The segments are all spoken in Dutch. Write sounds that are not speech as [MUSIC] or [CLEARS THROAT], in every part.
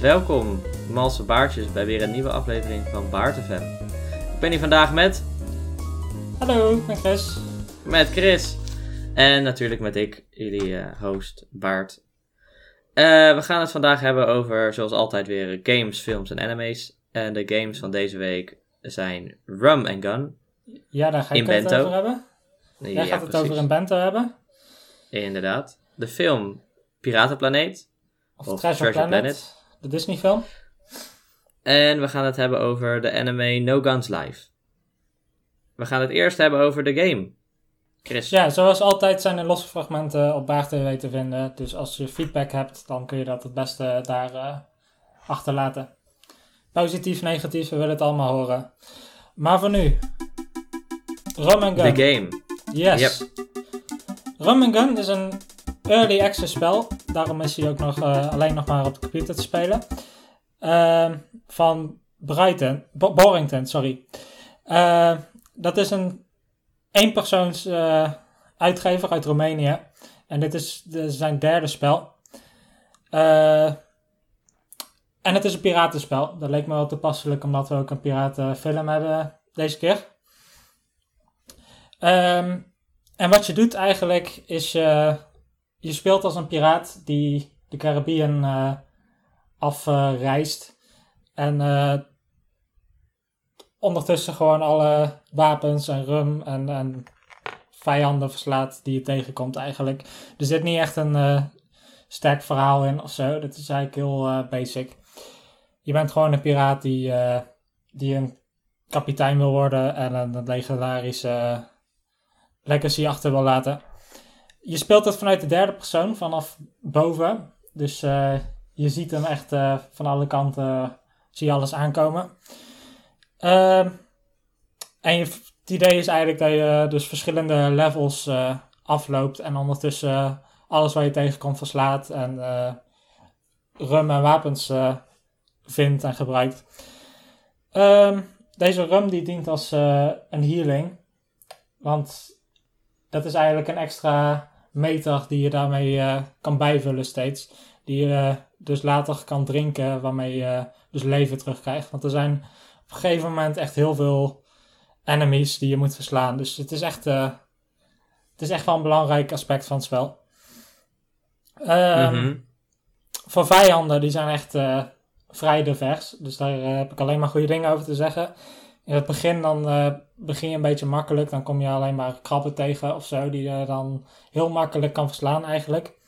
Welkom, malse baartjes, bij weer een nieuwe aflevering van Baart FM. Ik ben hier vandaag met, Hallo, ben Chris. met Chris. En natuurlijk met ik, jullie eh, host Baart. Eh, we gaan het vandaag hebben over, zoals altijd weer, games, films en anime's. En de games van deze week zijn Rum and Gun. Ja, daar ga ik het over hebben. Jij Ja, gaat het precies. over een bento hebben. Inderdaad. De film Piratenplaneet. Of, Of Treasure, Treasure Planet, Planet. De Disney film. En we gaan het hebben over de anime No Guns Live. We gaan het eerst hebben over de game. Chris. Ja, zoals altijd zijn er losse fragmenten op Baar TV te vinden. Dus als je feedback hebt, dan kun je dat het beste daar eh, achterlaten. Positief, negatief, we willen het allemaal horen. Maar voor nu. Rum and Gun. De game. Yes. Rum and Gun is een early access spel. Daarom is hij ook nog, eh, alleen nog maar op de computer te spelen. Ehm, van Brighton, Bo- Borrington, sorry. Eh, dat is een eenpersoons eh, uitgever uit Roemenië. En dit is de, zijn derde spel. Eh, en het is een piratenspel. Dat leek me wel toepasselijk omdat we ook een piratenfilm hebben deze keer. Ehm, en wat je doet eigenlijk is je, je speelt als een piraat die de Caribbean eh, afreist. en eh, ondertussen gewoon alle wapens en rum en, en vijanden verslaat die je tegenkomt eigenlijk. Er zit niet echt een eh, sterk verhaal in of zo. Dat is eigenlijk heel basic. Je bent gewoon een piraat die, die een kapitein wil worden en een legendarische legacy achter wil laten. Je speelt het vanuit de derde persoon, vanaf boven. Dus eh, je ziet hem echt eh, van alle kanten, zie je alles aankomen. Ehm, en het idee is eigenlijk dat je dus verschillende levels eh, afloopt en ondertussen alles waar je tegenkomt verslaat en eh, rum en wapens eh, vindt en gebruikt. Ehm, deze rum die dient als eh, een healing, want dat is eigenlijk een extra meter die je daarmee eh, kan bijvullen steeds. Die je dus later kan drinken, waarmee je dus leven terugkrijgt. Want er zijn op een gegeven moment echt heel veel enemies die je moet verslaan. Dus het is echt, eh, het is echt wel een belangrijk aspect van het spel. Ehm, Mhm. Voor vijanden, die zijn echt eh, vrij divers. Dus daar eh, heb ik alleen maar goede dingen over te zeggen. In het begin dan eh, begin je een beetje makkelijk. Dan kom je alleen maar krabben tegen of zo. Die je dan heel makkelijk kan verslaan eigenlijk.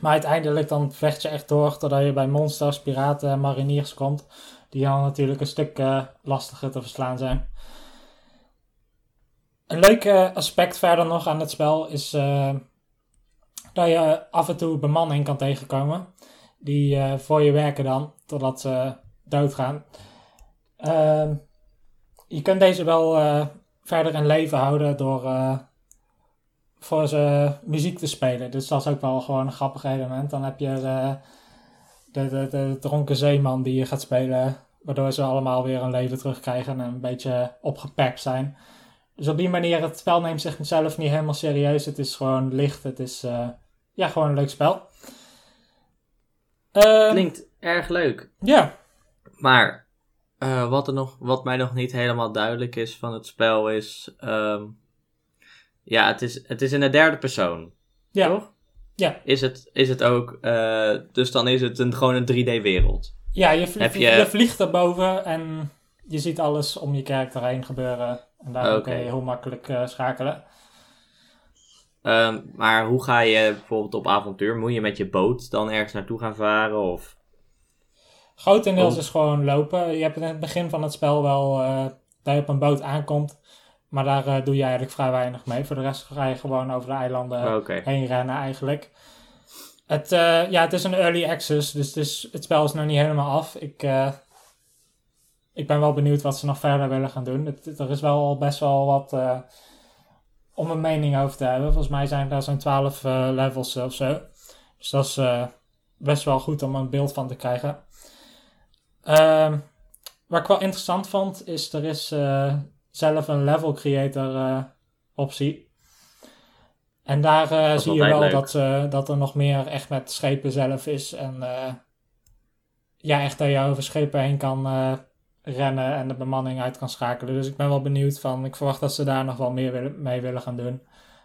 Maar uiteindelijk dan vecht je echt door. Totdat je bij monsters, piraten en mariniers komt. Die dan natuurlijk een stuk eh, lastiger te verslaan zijn. Een leuk eh, aspect verder nog aan het spel is... dat je af en toe bemanning kan tegenkomen. Die voor je werken dan, totdat ze doodgaan. Ehm, je kunt deze wel eh, verder in leven houden door eh, voor ze muziek te spelen. Dus dat is ook wel gewoon een grappig element. Dan heb je eh, de, de, de dronken zeeman die je gaat spelen. Waardoor ze allemaal weer een leven terugkrijgen en een beetje opgepept zijn. Dus op die manier, het spel neemt zichzelf niet helemaal serieus. Het is gewoon licht. Het is eh, ja, gewoon een leuk spel. Ehm, Klinkt erg leuk. Ja, Maar eh, wat, er nog, wat mij nog niet helemaal duidelijk is van het spel is... ehm, ja, het is, het is in de derde persoon. ja, Toch? Ja. Is het, is het ook... eh, dus dan is het een, gewoon een 3D-wereld. ja je, vlie- Heb je- je vliegt erboven en je ziet alles om je karakter heen gebeuren. En daarom Oké. kun je heel makkelijk eh, schakelen. Ehm, maar hoe ga je bijvoorbeeld op avontuur? Moet je met je boot dan ergens naartoe gaan varen? Of... Grotendeels Oh. is gewoon lopen. Je hebt in het begin van het spel wel eh, dat je op een boot aankomt. Maar daar eh, doe je eigenlijk vrij weinig mee. Voor de rest ga je gewoon over de eilanden Oké. heen rennen eigenlijk. Het, eh, ja, het is een early access, dus het, is, het spel is nog niet helemaal af. Ik, ik ben wel benieuwd wat ze nog verder willen gaan doen. Het, er is wel al best wel wat om een mening over te hebben. Volgens mij zijn daar zo'n 12 eh, levels of zo. Dus dat is best wel goed om een beeld van te krijgen. Ehm, wat ik wel interessant vond, is er is eh, zelf een level creator eh, optie. En daar eh, zie je wel leuk. dat, eh, dat er nog meer echt met schepen zelf is. En ja, echt dat je over schepen heen kan rennen en de bemanning uit kan schakelen. Dus ik ben wel benieuwd van, ik verwacht dat ze daar nog wel meer willen, mee willen gaan doen.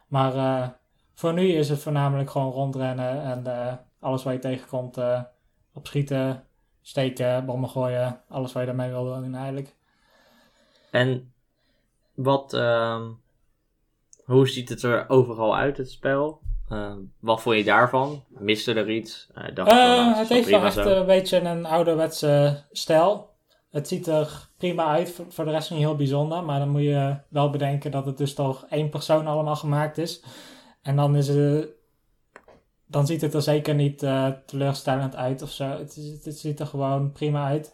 Maar voor nu is het voornamelijk gewoon rondrennen en alles waar je tegenkomt opschieten, steken, bommen gooien, alles wat je daarmee wil doen eigenlijk. En wat, ehm, hoe ziet het er overal uit, het spel? Ehm, wat vond je daarvan? Miste er iets? Eh, dacht nou, Eh, is het heeft wel echt zo. een beetje een ouderwetse stijl. Het ziet er prima uit, voor, voor de rest niet heel bijzonder. Maar dan moet je wel bedenken dat het dus toch één persoon allemaal gemaakt is. En dan is het... Dan ziet het er zeker niet eh, teleurstellend uit of zo. Het, het ziet er gewoon prima uit.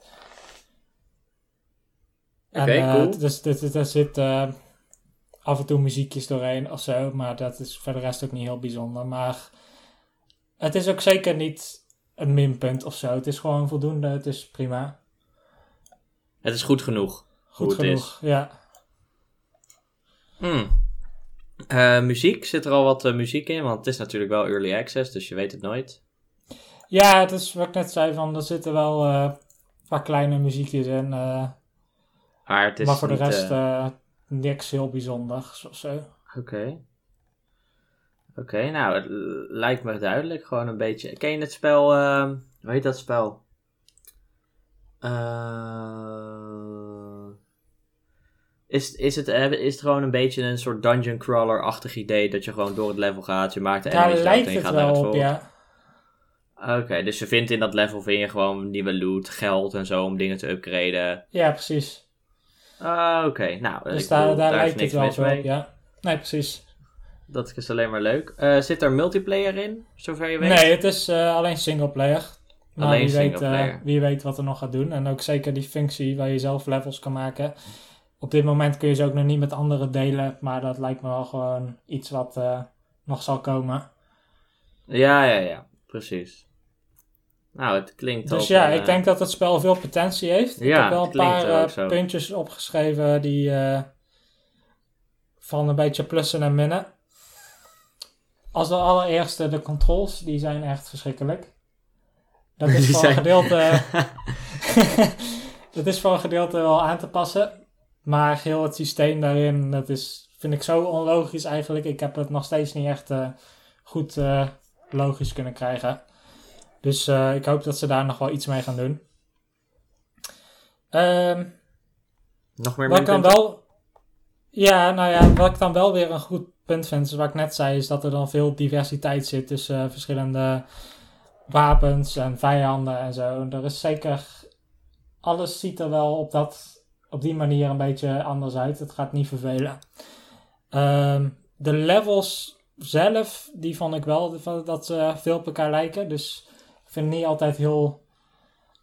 Oké, en, eh, cool. Dus, er zit eh, af en toe muziekjes doorheen of zo. Maar dat is voor de rest ook niet heel bijzonder. Maar het is ook zeker niet een minpunt of zo. Het is gewoon voldoende. Het is prima. Het is goed genoeg. Goed genoeg. Ja. Hmm. Eh, muziek, zit er al wat eh, muziek in? Want het is natuurlijk wel early access, dus je weet het nooit. ja, het is wat ik net zei. Van, er zitten wel eh wat kleine muziekjes in. Maar het is maar voor de rest niks heel bijzonders of zo. Oké. Oké, nou, het lijkt me duidelijk. Gewoon een beetje. Ken je het spel? hoe heet dat spel? Eh, is, is, het, eh, is het gewoon een beetje een soort dungeon crawler-achtig idee dat je gewoon door het level gaat, je maakt de enemies dood lijkt en je het gaat naar het wel op, volgende? ja. Oké, dus je vindt in dat level vind je gewoon nieuwe loot, geld en zo om dingen te upgraden. Ja, precies. Ah, Oké, nou, Dus ik daar, bedoel, daar lijkt het niks wel mis mee. op, ja. Nee, precies. Dat is alleen maar leuk. Eh, zit er multiplayer in, zover je weet? Nee, het is eh, alleen singleplayer. Maar Alleen wie, weet, singleplayer. wie weet wat er nog gaat doen. En ook zeker die functie waar je zelf levels kan maken. Op dit moment kun je ze ook nog niet met anderen delen. Maar dat lijkt me wel gewoon iets wat eh, nog zal komen. Ja, ja, ja, precies. Nou, het klinkt Dus ja, eh, ik denk dat het spel veel potentie heeft. ik Ja, heb wel een paar eh, puntjes opgeschreven die eh, van een beetje plussen en minnen. Als de allereerste, de controls, die zijn echt verschrikkelijk. Dat is [LAUGHS] voor zijn- een gedeelte... [LAUGHS] [LAUGHS] dat is voor een gedeelte wel aan te passen. Maar heel het systeem daarin, dat is, vind ik zo onlogisch eigenlijk. Ik heb het nog steeds niet echt eh, goed eh, logisch kunnen krijgen. Dus eh, ik hoop dat ze daar nog wel iets mee gaan doen. Ehm, Nog meer wat minpunten? wel... Ja, nou ja, wat ik dan wel weer een goed punt vind, is wat ik net zei, is dat er dan veel diversiteit zit tussen verschillende wapens en vijanden en zo. Er is zeker... Alles ziet er wel op, dat, op die manier een beetje anders uit. Het gaat niet vervelen. Ehm, de levels zelf, die vond ik wel dat ze veel op elkaar lijken. Dus ik vind niet altijd heel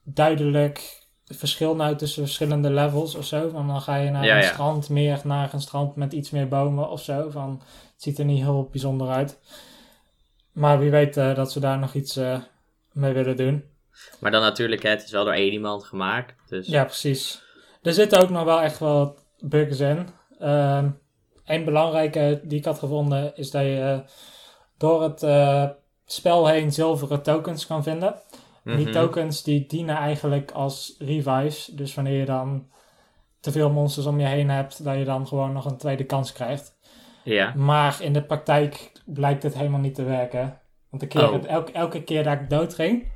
duidelijk het verschil nou tussen verschillende levels of zo. Van dan ga je naar Ja, een ja. strand meer naar een strand met iets meer bomen of zo. Van, het ziet er niet heel bijzonder uit. Maar wie weet eh, dat ze daar nog iets eh, mee willen doen. Maar dan natuurlijk, hè, het is wel door één iemand gemaakt. Dus Ja, precies. Er zitten ook nog wel echt wel wat bugs in. Ehm een belangrijke die ik had gevonden is dat je eh, door het eh, spel heen zilveren tokens kan vinden. mhm. Die tokens die dienen eigenlijk als revives. Dus wanneer je dan te veel monsters om je heen hebt, dat je dan gewoon nog een tweede kans krijgt. Ja. Maar in de praktijk blijkt het helemaal niet te werken. Want de keer, Oh. elke, elke keer dat ik dood ging,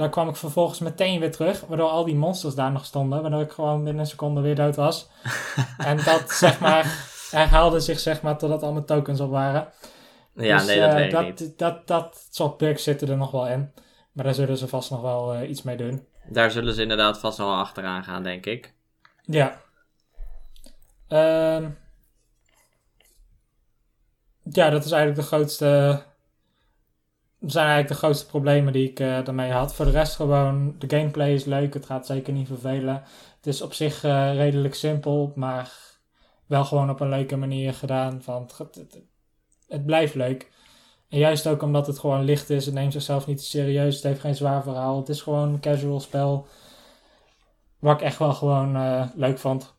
dan kwam ik vervolgens meteen weer terug. Waardoor al die monsters daar nog stonden. Waardoor ik gewoon binnen een seconde weer dood was. [LAUGHS] en dat zeg maar herhaalde zich zeg maar totdat al mijn tokens op waren. Ja, Dus, nee, dat eh, weet ik dat, niet. Dat, dat soort bugs zitten er nog wel in. Maar daar zullen ze vast nog wel eh, iets mee doen. Daar zullen ze inderdaad vast nog wel achteraan gaan, denk ik. Ja. Ehm ja, dat is eigenlijk de grootste. Dat zijn eigenlijk de grootste problemen die ik eh daarmee had. Voor de rest gewoon, de gameplay is leuk. Het gaat zeker niet vervelen. Het is op zich eh, redelijk simpel, maar wel gewoon op een leuke manier gedaan. Van het, het, het blijft leuk. En juist ook omdat het gewoon licht is. Het neemt zichzelf niet te serieus. Het heeft geen zwaar verhaal. Het is gewoon een casual spel. Wat ik echt wel gewoon eh, leuk vond.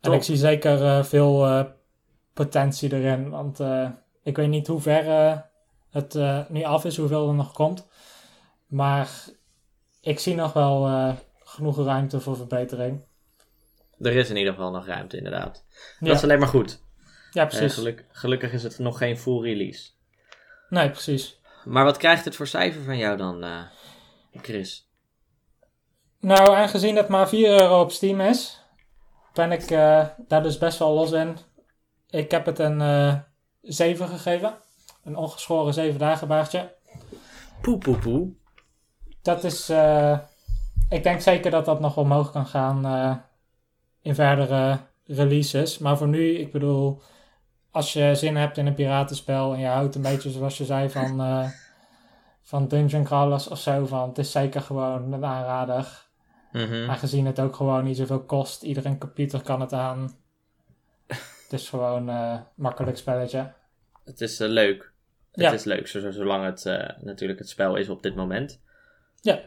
En ik zie zeker veel potentie erin. Want ik weet niet hoe ver het eh, nu af is, hoeveel er nog komt. Maar ik zie nog wel eh, genoeg ruimte voor verbetering. Er is in ieder geval nog ruimte, inderdaad. Ja, Dat is alleen maar goed. ja Eh, precies. geluk- gelukkig is het nog geen full release. Nee, precies. Maar wat krijgt het voor cijfer van jou dan, Chris? Nou, aangezien het maar 4 euro op Steam is, ben ik daar dus best wel los in. Ik heb het een eh 7 gegeven. Een ongeschoren 7 dagen baardje. Poe, poe, poe. Dat is, eh, ik denk zeker dat dat nog omhoog kan gaan eh, in verdere releases. Maar voor nu, ik bedoel, als je zin hebt in een piratenspel en je houdt een beetje zoals je zei van, [LAUGHS] eh, van dungeon crawlers of zo, van het is zeker gewoon een aanrader. Mhm. Aangezien het ook gewoon niet zoveel kost. Iedereen computer kan het aan. [LAUGHS] Het is gewoon eh makkelijk spelletje. Het is leuk. Het Ja. is leuk, zo- zolang het eh, natuurlijk het spel is op dit moment. Ja.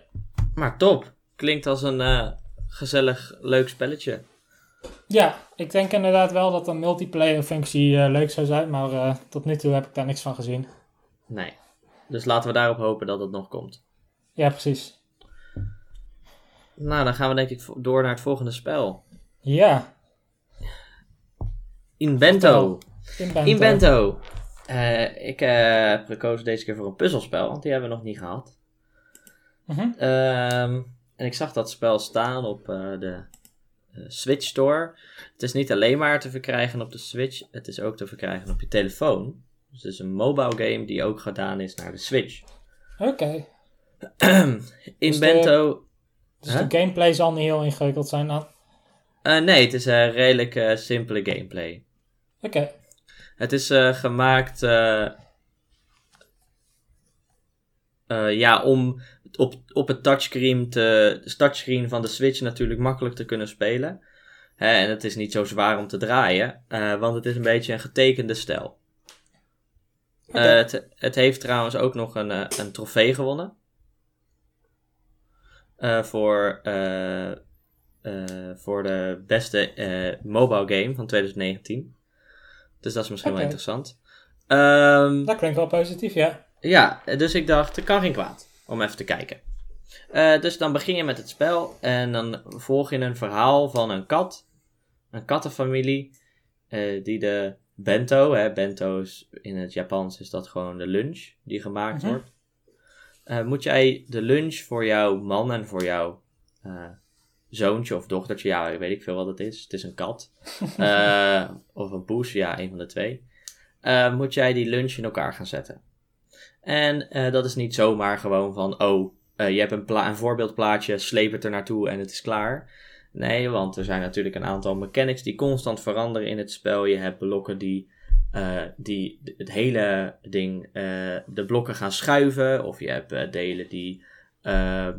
Maar top. Klinkt als een eh, gezellig, leuk spelletje. Ja, ik denk inderdaad wel dat een multiplayer functie eh, leuk zou zijn. Maar tot nu toe heb ik daar niks van gezien. Nee. Dus laten we daarop hopen dat het nog komt. Ja, precies. Nou, dan gaan we denk ik door naar het volgende spel. Ja, Invento. Invento. Invento. Eh, ik eh, heb gekozen deze keer voor een puzzelspel, want die hebben we nog niet gehad. Mhm. Ehm, en ik zag dat spel staan op eh, de Switch Store. Het is niet alleen maar te verkrijgen op de Switch, het is ook te verkrijgen op je telefoon. Dus het is een mobile game die ook gedaan is naar de Switch. Oké. [CLEARS THROAT] Invento. Dus Huh? de gameplay zal niet heel ingewikkeld zijn dan. Nee, het is een redelijk simpele gameplay. Oké. Het is eh, gemaakt eh, eh, ja, om op, op het touchscreen, te, de touchscreen van de Switch natuurlijk makkelijk te kunnen spelen. Hè, en het is niet zo zwaar om te draaien, want het is een beetje een getekende stijl. Het, het heeft trouwens ook nog een, een trofee gewonnen. Voor, voor de beste mobile game van 2019. Dus dat is misschien wel interessant. Ehm, Dat klinkt wel positief, ja. ja, dus ik dacht, er kan geen kwaad om even te kijken. Eh, dus dan begin je met het spel en dan volg je een verhaal van een kat, een kattenfamilie, eh, die de bento, hè, bento is in het Japans is dat gewoon de lunch die gemaakt Mhm. wordt. Eh, moet jij de lunch voor jouw man en voor jouw zoontje of dochtertje, ja, weet ik veel wat het is. Het is een kat. [LAUGHS] Eh, of een poes, ja, een van de twee. Eh, moet jij die lunch in elkaar gaan zetten. En eh, dat is niet zomaar gewoon van, oh, je hebt een, pla- een voorbeeldplaatje, sleep het er naartoe en het is klaar. Nee, want er zijn natuurlijk een aantal mechanics die constant veranderen in het spel. Je hebt blokken die, die het hele ding, de blokken gaan schuiven. Of je hebt delen die ehm, eh,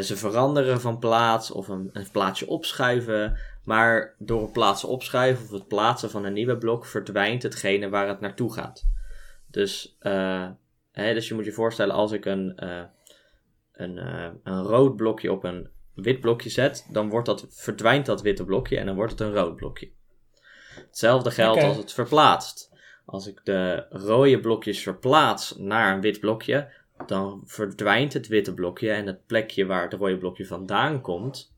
ze veranderen van plaats of een, een plaatsje opschuiven. Maar door het plaatsen opschuiven of het plaatsen van een nieuwe blok verdwijnt hetgene waar het naartoe gaat. Dus, eh, hè, dus je moet je voorstellen als ik een, eh, een, eh, een rood blokje op een wit blokje zet, dan wordt dat, verdwijnt dat witte blokje en dan wordt het een rood blokje. Hetzelfde geldt als het verplaatst. Als ik de rode blokjes verplaats naar een wit blokje, dan verdwijnt het witte blokje en het plekje waar het rode blokje vandaan komt,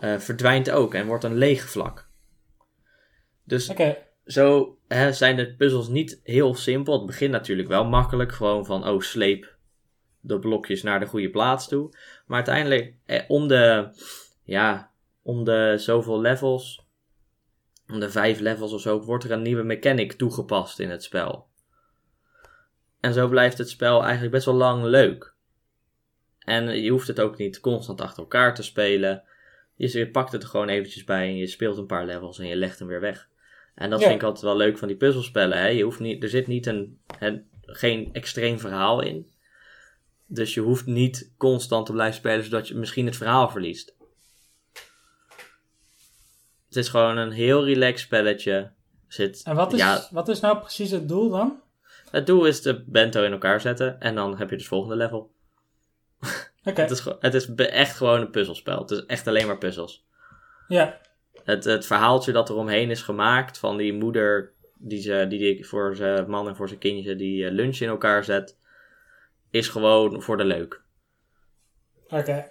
eh, verdwijnt ook en wordt een leeg vlak. Dus zo hè, zijn de puzzels niet heel simpel. Het begint natuurlijk wel makkelijk, gewoon van, oh, sleep de blokjes naar de goede plaats toe. Maar uiteindelijk, eh, om de, ja, om de zoveel levels, om de vijf levels of zo, wordt er een nieuwe mechanic toegepast in het spel. En zo blijft het spel eigenlijk best wel lang leuk. En je hoeft het ook niet constant achter elkaar te spelen. Je, pakt het er gewoon eventjes bij en je speelt een paar levels en je legt hem weer weg. En dat Ja. vind ik altijd wel leuk van die puzzelspellen. Hè? Je hoeft niet, er zit niet een, een, geen extreem verhaal in. Dus je hoeft niet constant te blijven spelen, zodat je misschien het verhaal verliest. Het is gewoon een heel relaxed spelletje. Zit, En wat is, ja, wat is nou precies het doel dan? Het doel is de bento in elkaar zetten en dan heb je het volgende level. Oké. Het is, het is echt gewoon een puzzelspel. Het is echt alleen maar puzzels. Ja. Het, het verhaaltje dat er omheen is gemaakt van die moeder die, ze, die, die voor zijn man en voor zijn kindje die eh, lunch in elkaar zet, is gewoon voor de leuk. Oké,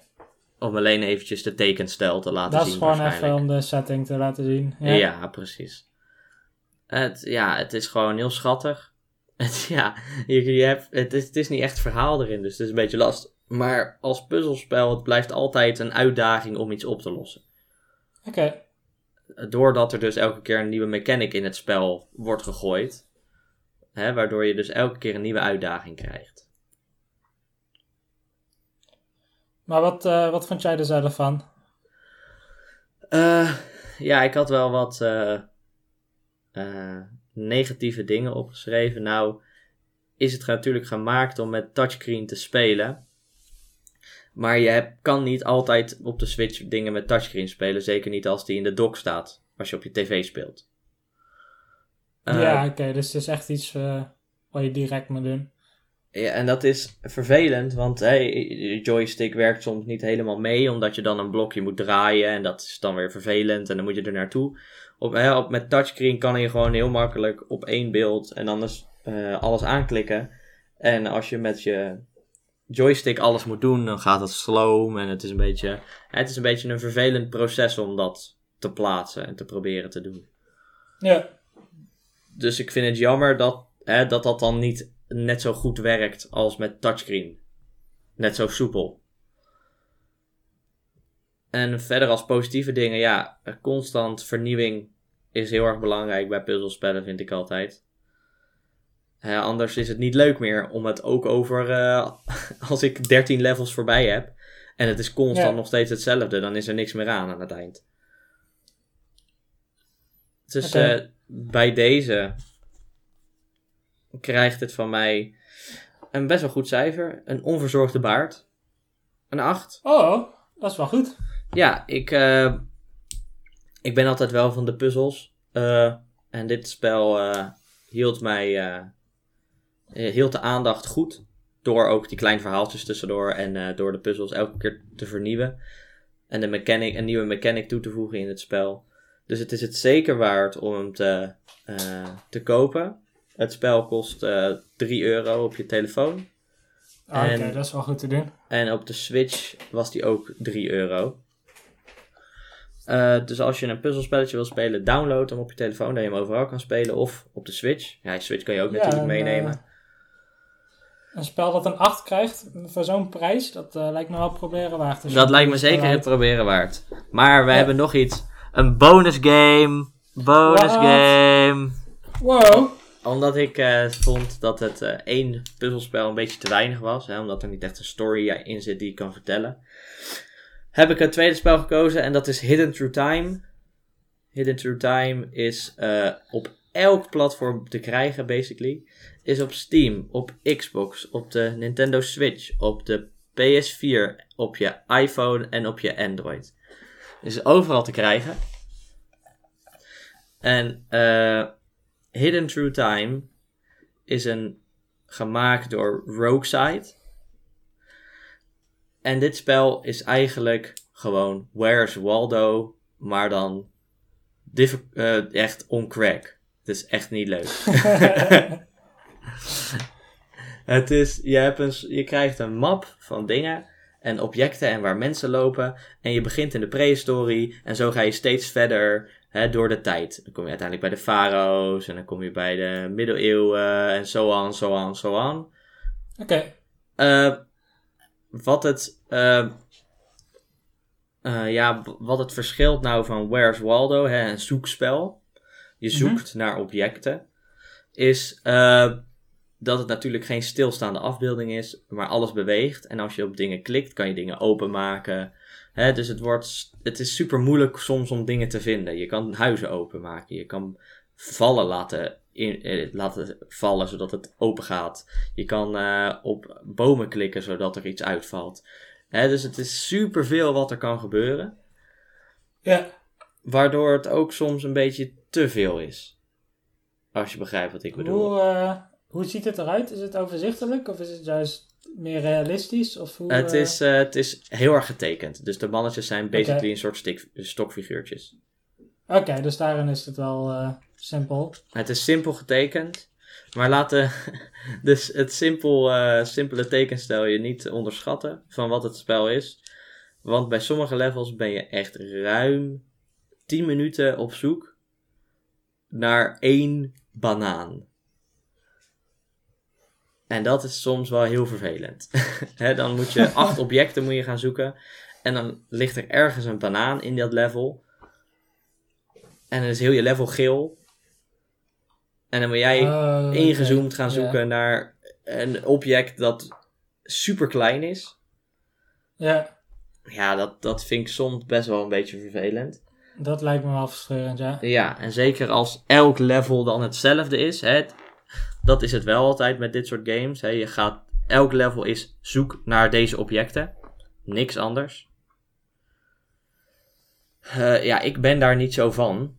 Om alleen eventjes de tekenstijl te laten dat zien is gewoon even om de setting te laten zien. Ja. Ja, precies. Het, ja, het is gewoon heel schattig. Het, [LAUGHS] ja, je, je hebt, het, is, het is niet echt verhaal erin, dus het is een beetje last. Maar als puzzelspel, het blijft altijd een uitdaging om iets op te lossen. Oké, Doordat er dus elke keer een nieuwe mechanic in het spel wordt gegooid. Hè, waardoor je dus elke keer een nieuwe uitdaging krijgt. maar wat, eh, wat vond jij er zelf van? Eh, ja, ik had wel wat eh, negatieve dingen opgeschreven. Nou, is het natuurlijk gemaakt om met touchscreen te spelen. Maar je kan niet altijd op de Switch dingen met touchscreen spelen. Zeker niet als die in de dock staat. Als je op je tv speelt. Eh, ja, oké, dus het is echt iets eh, wat je direct moet doen. Ja, en dat is vervelend, want hey, de joystick werkt soms niet helemaal mee, omdat je dan een blokje moet draaien en dat is dan weer vervelend en dan moet je er naartoe. Op, hè, op, met touchscreen kan je gewoon heel makkelijk op één beeld en anders eh, alles aanklikken. En als je met je joystick alles moet doen, dan gaat het slow en het is een beetje, het is een, beetje een vervelend proces om dat te plaatsen en te proberen te doen. Ja, Dus ik vind het jammer dat, hè, dat dat dan niet net zo goed werkt als met touchscreen. Net zo soepel. En verder als positieve dingen, ja, constant vernieuwing is heel erg belangrijk bij puzzelspellen, vind ik altijd. Anders is het niet leuk meer om het ook over, eh, [LAUGHS] als ik 13 levels voorbij heb en het is constant Ja. nog steeds hetzelfde, dan is er niks meer aan aan het eind. Dus eh, bij deze krijgt het van mij een best wel goed cijfer. Een onverzorgde baard. Een 8. oh, dat is wel goed. Ja, ik, eh, ik ben altijd wel van de puzzels. Eh, en dit spel eh, hield mij hield de aandacht goed. Door ook die kleine verhaaltjes tussendoor en door de puzzels elke keer te vernieuwen. En de mechanic, een nieuwe mechanic toe te voegen in het spel. Dus het is het zeker waard om hem te, te kopen. Het spel kost eh 3 euro op je telefoon. Ah, Oké, dat is wel goed te doen. En op de Switch was die ook 3 euro. Eh, dus als je een puzzelspelletje wil spelen, download hem op je telefoon, dat je hem overal kan spelen. Of op de Switch. Ja, Switch kan je ook Ja, natuurlijk en, meenemen. eh, Een spel dat een 8 krijgt voor zo'n prijs, dat eh, lijkt me wel proberen waard. Dus dat lijkt me zeker het proberen waard. Maar we Ja. hebben nog iets. Een bonus game. Bonus game. Wow, Omdat ik eh, vond dat het eh, één puzzelspel een beetje te weinig was. Hè, omdat er niet echt een story in zit die ik kan vertellen. Heb ik een tweede spel gekozen en dat is Hidden Through Time. Hidden Through Time is eh, op elk platform te krijgen, basically. Is op Steam, op Xbox, op de Nintendo Switch, op de PS4, op je iPhone en op je Android. Is overal te krijgen. En eh Hidden Through Time is een gemaakt door Rogueside. En dit spel is eigenlijk gewoon Where's Waldo, maar dan eh, echt on crack. Het is echt niet leuk. [LAUGHS] Het is, je, hebt een, je krijgt een map van dingen en objecten en waar mensen lopen. En je begint in de prehistorie en zo ga je steeds verder hè, door de tijd. Dan kom je uiteindelijk bij de farao's en dan kom je bij de middeleeuwen en zo on, zo on, zo on. Oké, Eh, wat het. eh, eh, ja, wat het verschilt nou van Where's Waldo, hè, een zoekspel. Je Mhm. zoekt naar objecten. Is eh, dat het natuurlijk geen stilstaande afbeelding is, maar alles beweegt. En als je op dingen klikt, kan je dingen openmaken. Hè, dus het, wordt, het is super moeilijk soms om dingen te vinden. Je kan huizen openmaken. Je kan vallen laten, in, eh, laten vallen zodat het open gaat. Je kan eh, op bomen klikken zodat er iets uitvalt. Hè, dus het is superveel wat er kan gebeuren. ja. Waardoor het ook soms een beetje te veel is. Als je begrijpt wat ik bedoel. Hoe, eh, hoe ziet het eruit? Is het overzichtelijk of is het juist meer realistisch? Of hoe, Het is, het is heel erg getekend. Dus de mannetjes zijn basically een soort stik, stokfiguurtjes. Oké, dus daarin is het wel simpel. Het is simpel getekend. Maar laten [LAUGHS] dus het simpel, eh, simpele tekenstel je niet onderschatten van wat het spel is. Want bij sommige levels ben je echt ruim 10 minuten op zoek naar één banaan. En dat is soms wel heel vervelend. [LAUGHS] Dan moet je [LAUGHS] acht objecten moet je gaan zoeken. En dan ligt er ergens een banaan in dat level. En dan is heel je level geel. En dan moet jij Oh, ingezoomd gaan Ja. zoeken naar een object dat super klein is. Ja, Ja, dat, dat vind ik soms best wel een beetje vervelend. dat lijkt me wel frustrerend, ja. Ja, en zeker als elk level dan hetzelfde is. Hè, dat is het wel altijd met dit soort games. Hè. Je gaat, elk level is zoek naar deze objecten. Niks anders. Eh, ja, ik ben daar niet zo van.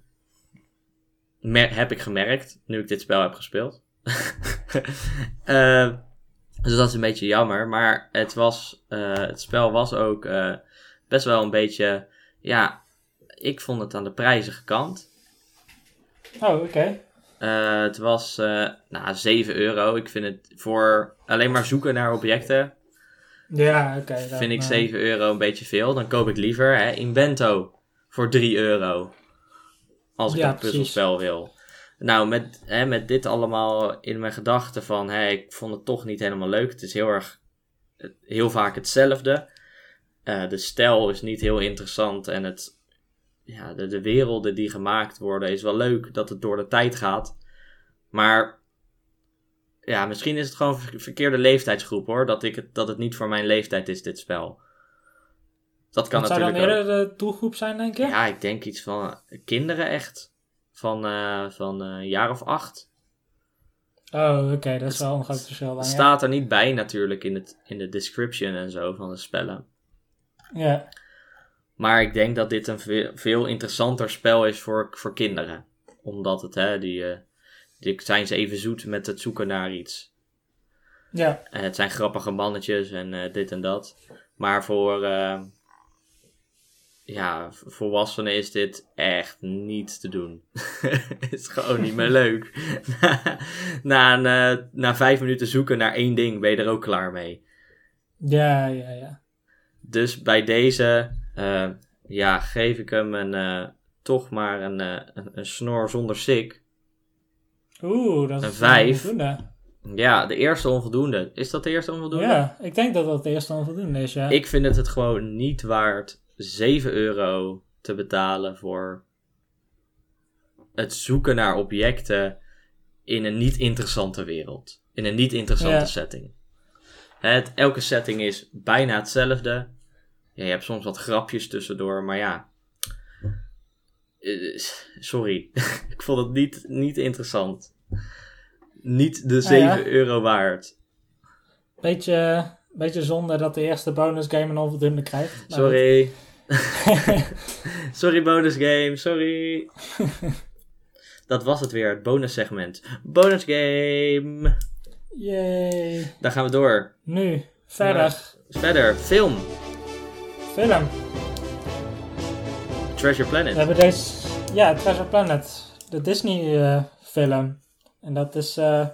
Heb ik gemerkt, nu ik dit spel heb gespeeld. [LAUGHS] Eh, dus dat is een beetje jammer. Maar het, was, eh, het spel was ook eh, best wel een beetje... Ja, ik vond het aan de prijzige kant. Oh, oké. Het was nou, 7 euro. Ik vind het voor alleen maar zoeken naar objecten, Ja, oké. vind ik eh, 7 euro een beetje veel. Dan koop ik liever hè, Invento voor 3 euro. Als ik Ja, een puzzelspel wil. Nou, met, hè, met dit allemaal in mijn gedachten van, hè, ik vond het toch niet helemaal leuk. Het is heel erg, heel vaak hetzelfde. Eh, de stijl is niet heel interessant en het, ja, de, de werelden die gemaakt worden is wel leuk dat het door de tijd gaat. Maar ja, misschien is het gewoon ver- verkeerde leeftijdsgroep hoor. Dat, ik het, dat het niet voor mijn leeftijd is, dit spel. Dat kan Wat zou dan natuurlijk eerder de doelgroep zijn, denk je? Ja, ik denk iets van eh, kinderen echt. Van, eh, van eh, een jaar of acht. Oh, oké. dat is wel een groot verschil dan, Het ja. staat er niet bij natuurlijk in, het, in de description en zo van de spellen. Ja, Maar ik denk dat dit een veel, veel interessanter spel is voor, voor kinderen. Omdat het, hè, die, die zijn ze even zoet met het zoeken naar iets. ja. En het zijn grappige mannetjes en dit en dat. Maar voor ja, volwassenen is dit echt niet te doen. Het [LAUGHS] is gewoon niet meer leuk. [LAUGHS] na, na, een, na vijf minuten zoeken naar één ding ben je er ook klaar mee. Ja, ja, ja. Dus bij deze eh, ja, geef ik hem een, eh, toch maar een, eh, een, een snor zonder sik. Oeh, dat Een is vijf. onvoldoende. Ja, de eerste onvoldoende. Is dat de eerste onvoldoende? Ja, ik denk dat dat de eerste onvoldoende is, ja. Ik vind het het gewoon niet waard 7 euro te betalen voor het zoeken naar objecten in een niet interessante wereld. In een niet interessante Ja. setting. Het, elke setting is bijna hetzelfde. Ja, je hebt soms wat grapjes tussendoor, maar ja. Eh, Sorry, [LAUGHS] ik vond het niet, niet interessant. Niet de 7 ja. euro waard. Beetje, beetje zonde dat de eerste bonus game een onvoldoende krijgt. Sorry. [LAUGHS] sorry, bonus game. Sorry. Dat was het weer, het bonus segment. Bonus game. Yay. Dan gaan we door. Nu, verder. Verder, film. Film. Treasure We Planet. hebben deze, ja, Treasure Planet, de Disney eh, film. En dat is eh,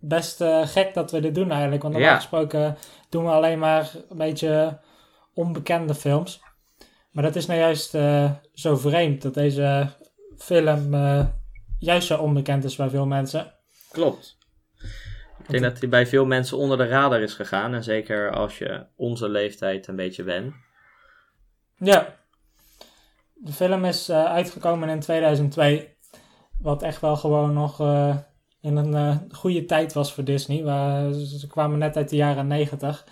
best eh, gek dat we dit doen eigenlijk. Want normaal Ja. gesproken doen we alleen maar een beetje onbekende films. Maar dat is nou juist eh, zo vreemd dat deze film eh, juist zo onbekend is bij veel mensen. Klopt. Ik denk dat hij bij veel mensen onder de radar is gegaan. En zeker als je onze leeftijd een beetje bent. Ja. De film is eh, uitgekomen in 2002. Wat echt wel gewoon nog eh, in een eh, goede tijd was voor Disney. Waar, ze ze kwamen net uit de jaren 90.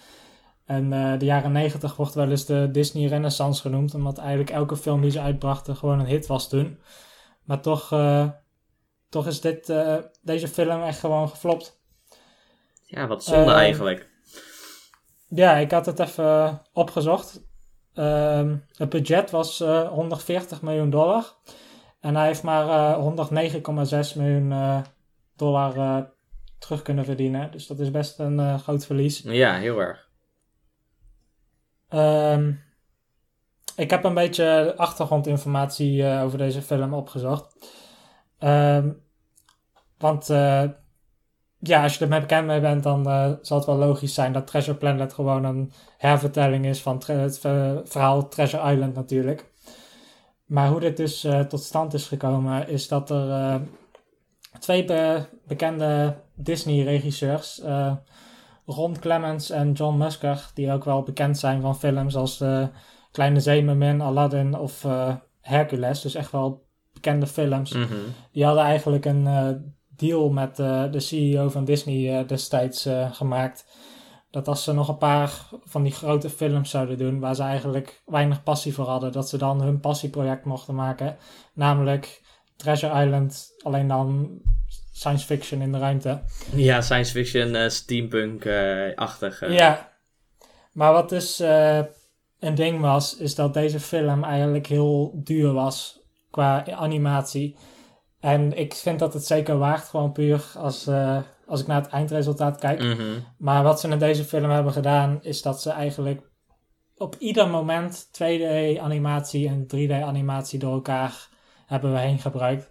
En eh, de jaren 90 wordt wel eens de Disney Renaissance genoemd. Omdat eigenlijk elke film die ze uitbrachten gewoon een hit was toen. Maar toch, eh, toch is dit, eh, deze film echt gewoon geflopt. Ja, wat zonde eigenlijk. Ja, ik had het even opgezocht. Ehm, het budget was eh, 140 miljoen dollar. En hij heeft maar eh 109,6 miljoen dollar terug kunnen verdienen. Dus dat is best een groot verlies. Ja, heel erg. Ehm, ik heb een beetje achtergrondinformatie eh, over deze film opgezocht. Ehm, want uh, ja, als je ermee bekend mee bent, dan uh, zal het wel logisch zijn dat Treasure Planet gewoon een hervertelling is van het verhaal Treasure Island natuurlijk. Maar hoe dit dus tot stand is gekomen, is dat er twee be bekende Disney-regisseurs, Ron Clements en John Musker, die ook wel bekend zijn van films als de Kleine Zeemermin, Aladdin of Hercules, dus echt wel bekende films. Mhm. Die hadden eigenlijk een uh, deal met de CEO van Disney destijds gemaakt. Dat als ze nog een paar van die grote films zouden doen, waar ze eigenlijk weinig passie voor hadden, dat ze dan hun passieproject mochten maken. Namelijk Treasure Island, alleen dan science fiction in de ruimte. Ja, science fiction, steampunk-achtig. Ja, maar wat dus een ding was, is dat deze film eigenlijk heel duur was qua animatie. En ik vind dat het zeker waard, gewoon puur als, uh, als ik naar het eindresultaat kijk. Mhm. Maar wat ze in deze film hebben gedaan, is dat ze eigenlijk op ieder moment 2D-animatie en 3D-animatie door elkaar hebben we heen gebruikt.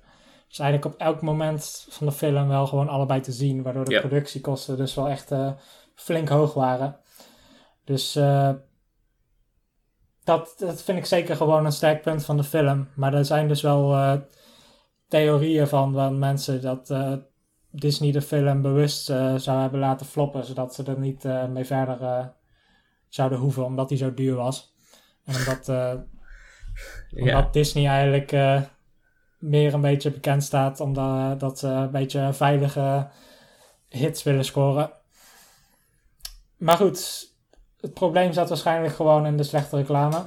Dus eigenlijk op elk moment van de film wel gewoon allebei te zien, waardoor de productiekosten dus wel echt eh, flink hoog waren. Dus eh, dat, dat vind ik zeker gewoon een sterk punt van de film. Maar er zijn dus wel eh, theorieën van, van mensen dat Disney de film bewust zou hebben laten floppen, zodat ze er niet mee verder zouden hoeven, omdat die zo duur was. En omdat, Ja. Disney eigenlijk meer een beetje bekend staat omdat dat ze een beetje veilige hits willen scoren. Maar goed, het probleem zat waarschijnlijk gewoon in de slechte reclame.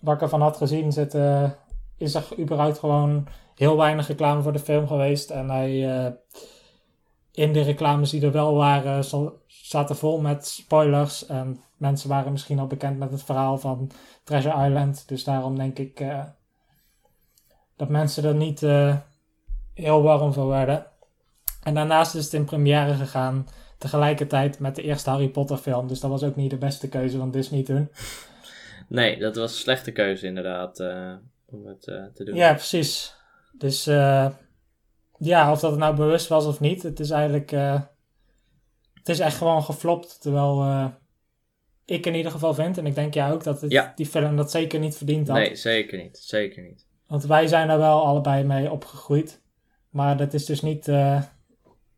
Wat ik ervan had gezien, zit, eh, is er überhaupt gewoon heel weinig reclame voor de film geweest. En hij, eh, in de reclames die er wel waren, zaten vol met spoilers. En mensen waren misschien al bekend met het verhaal van Treasure Island. Dus daarom denk ik eh, dat mensen er niet eh, heel warm voor werden. En daarnaast is het in première gegaan tegelijkertijd met de eerste Harry Potter film. Dus dat was ook niet de beste keuze van Disney toen. Nee, dat was een slechte keuze inderdaad eh, om het eh, te doen. Ja, precies. Dus ja, of dat het nou bewust was of niet, het is eigenlijk. het is echt gewoon geflopt. Terwijl ik in ieder geval vind, en ik denk jij ook, dat het, Ja. die film dat zeker niet verdiend had. Nee, zeker niet. Zeker niet. Want wij zijn er wel allebei mee opgegroeid. Maar dat is dus niet eh,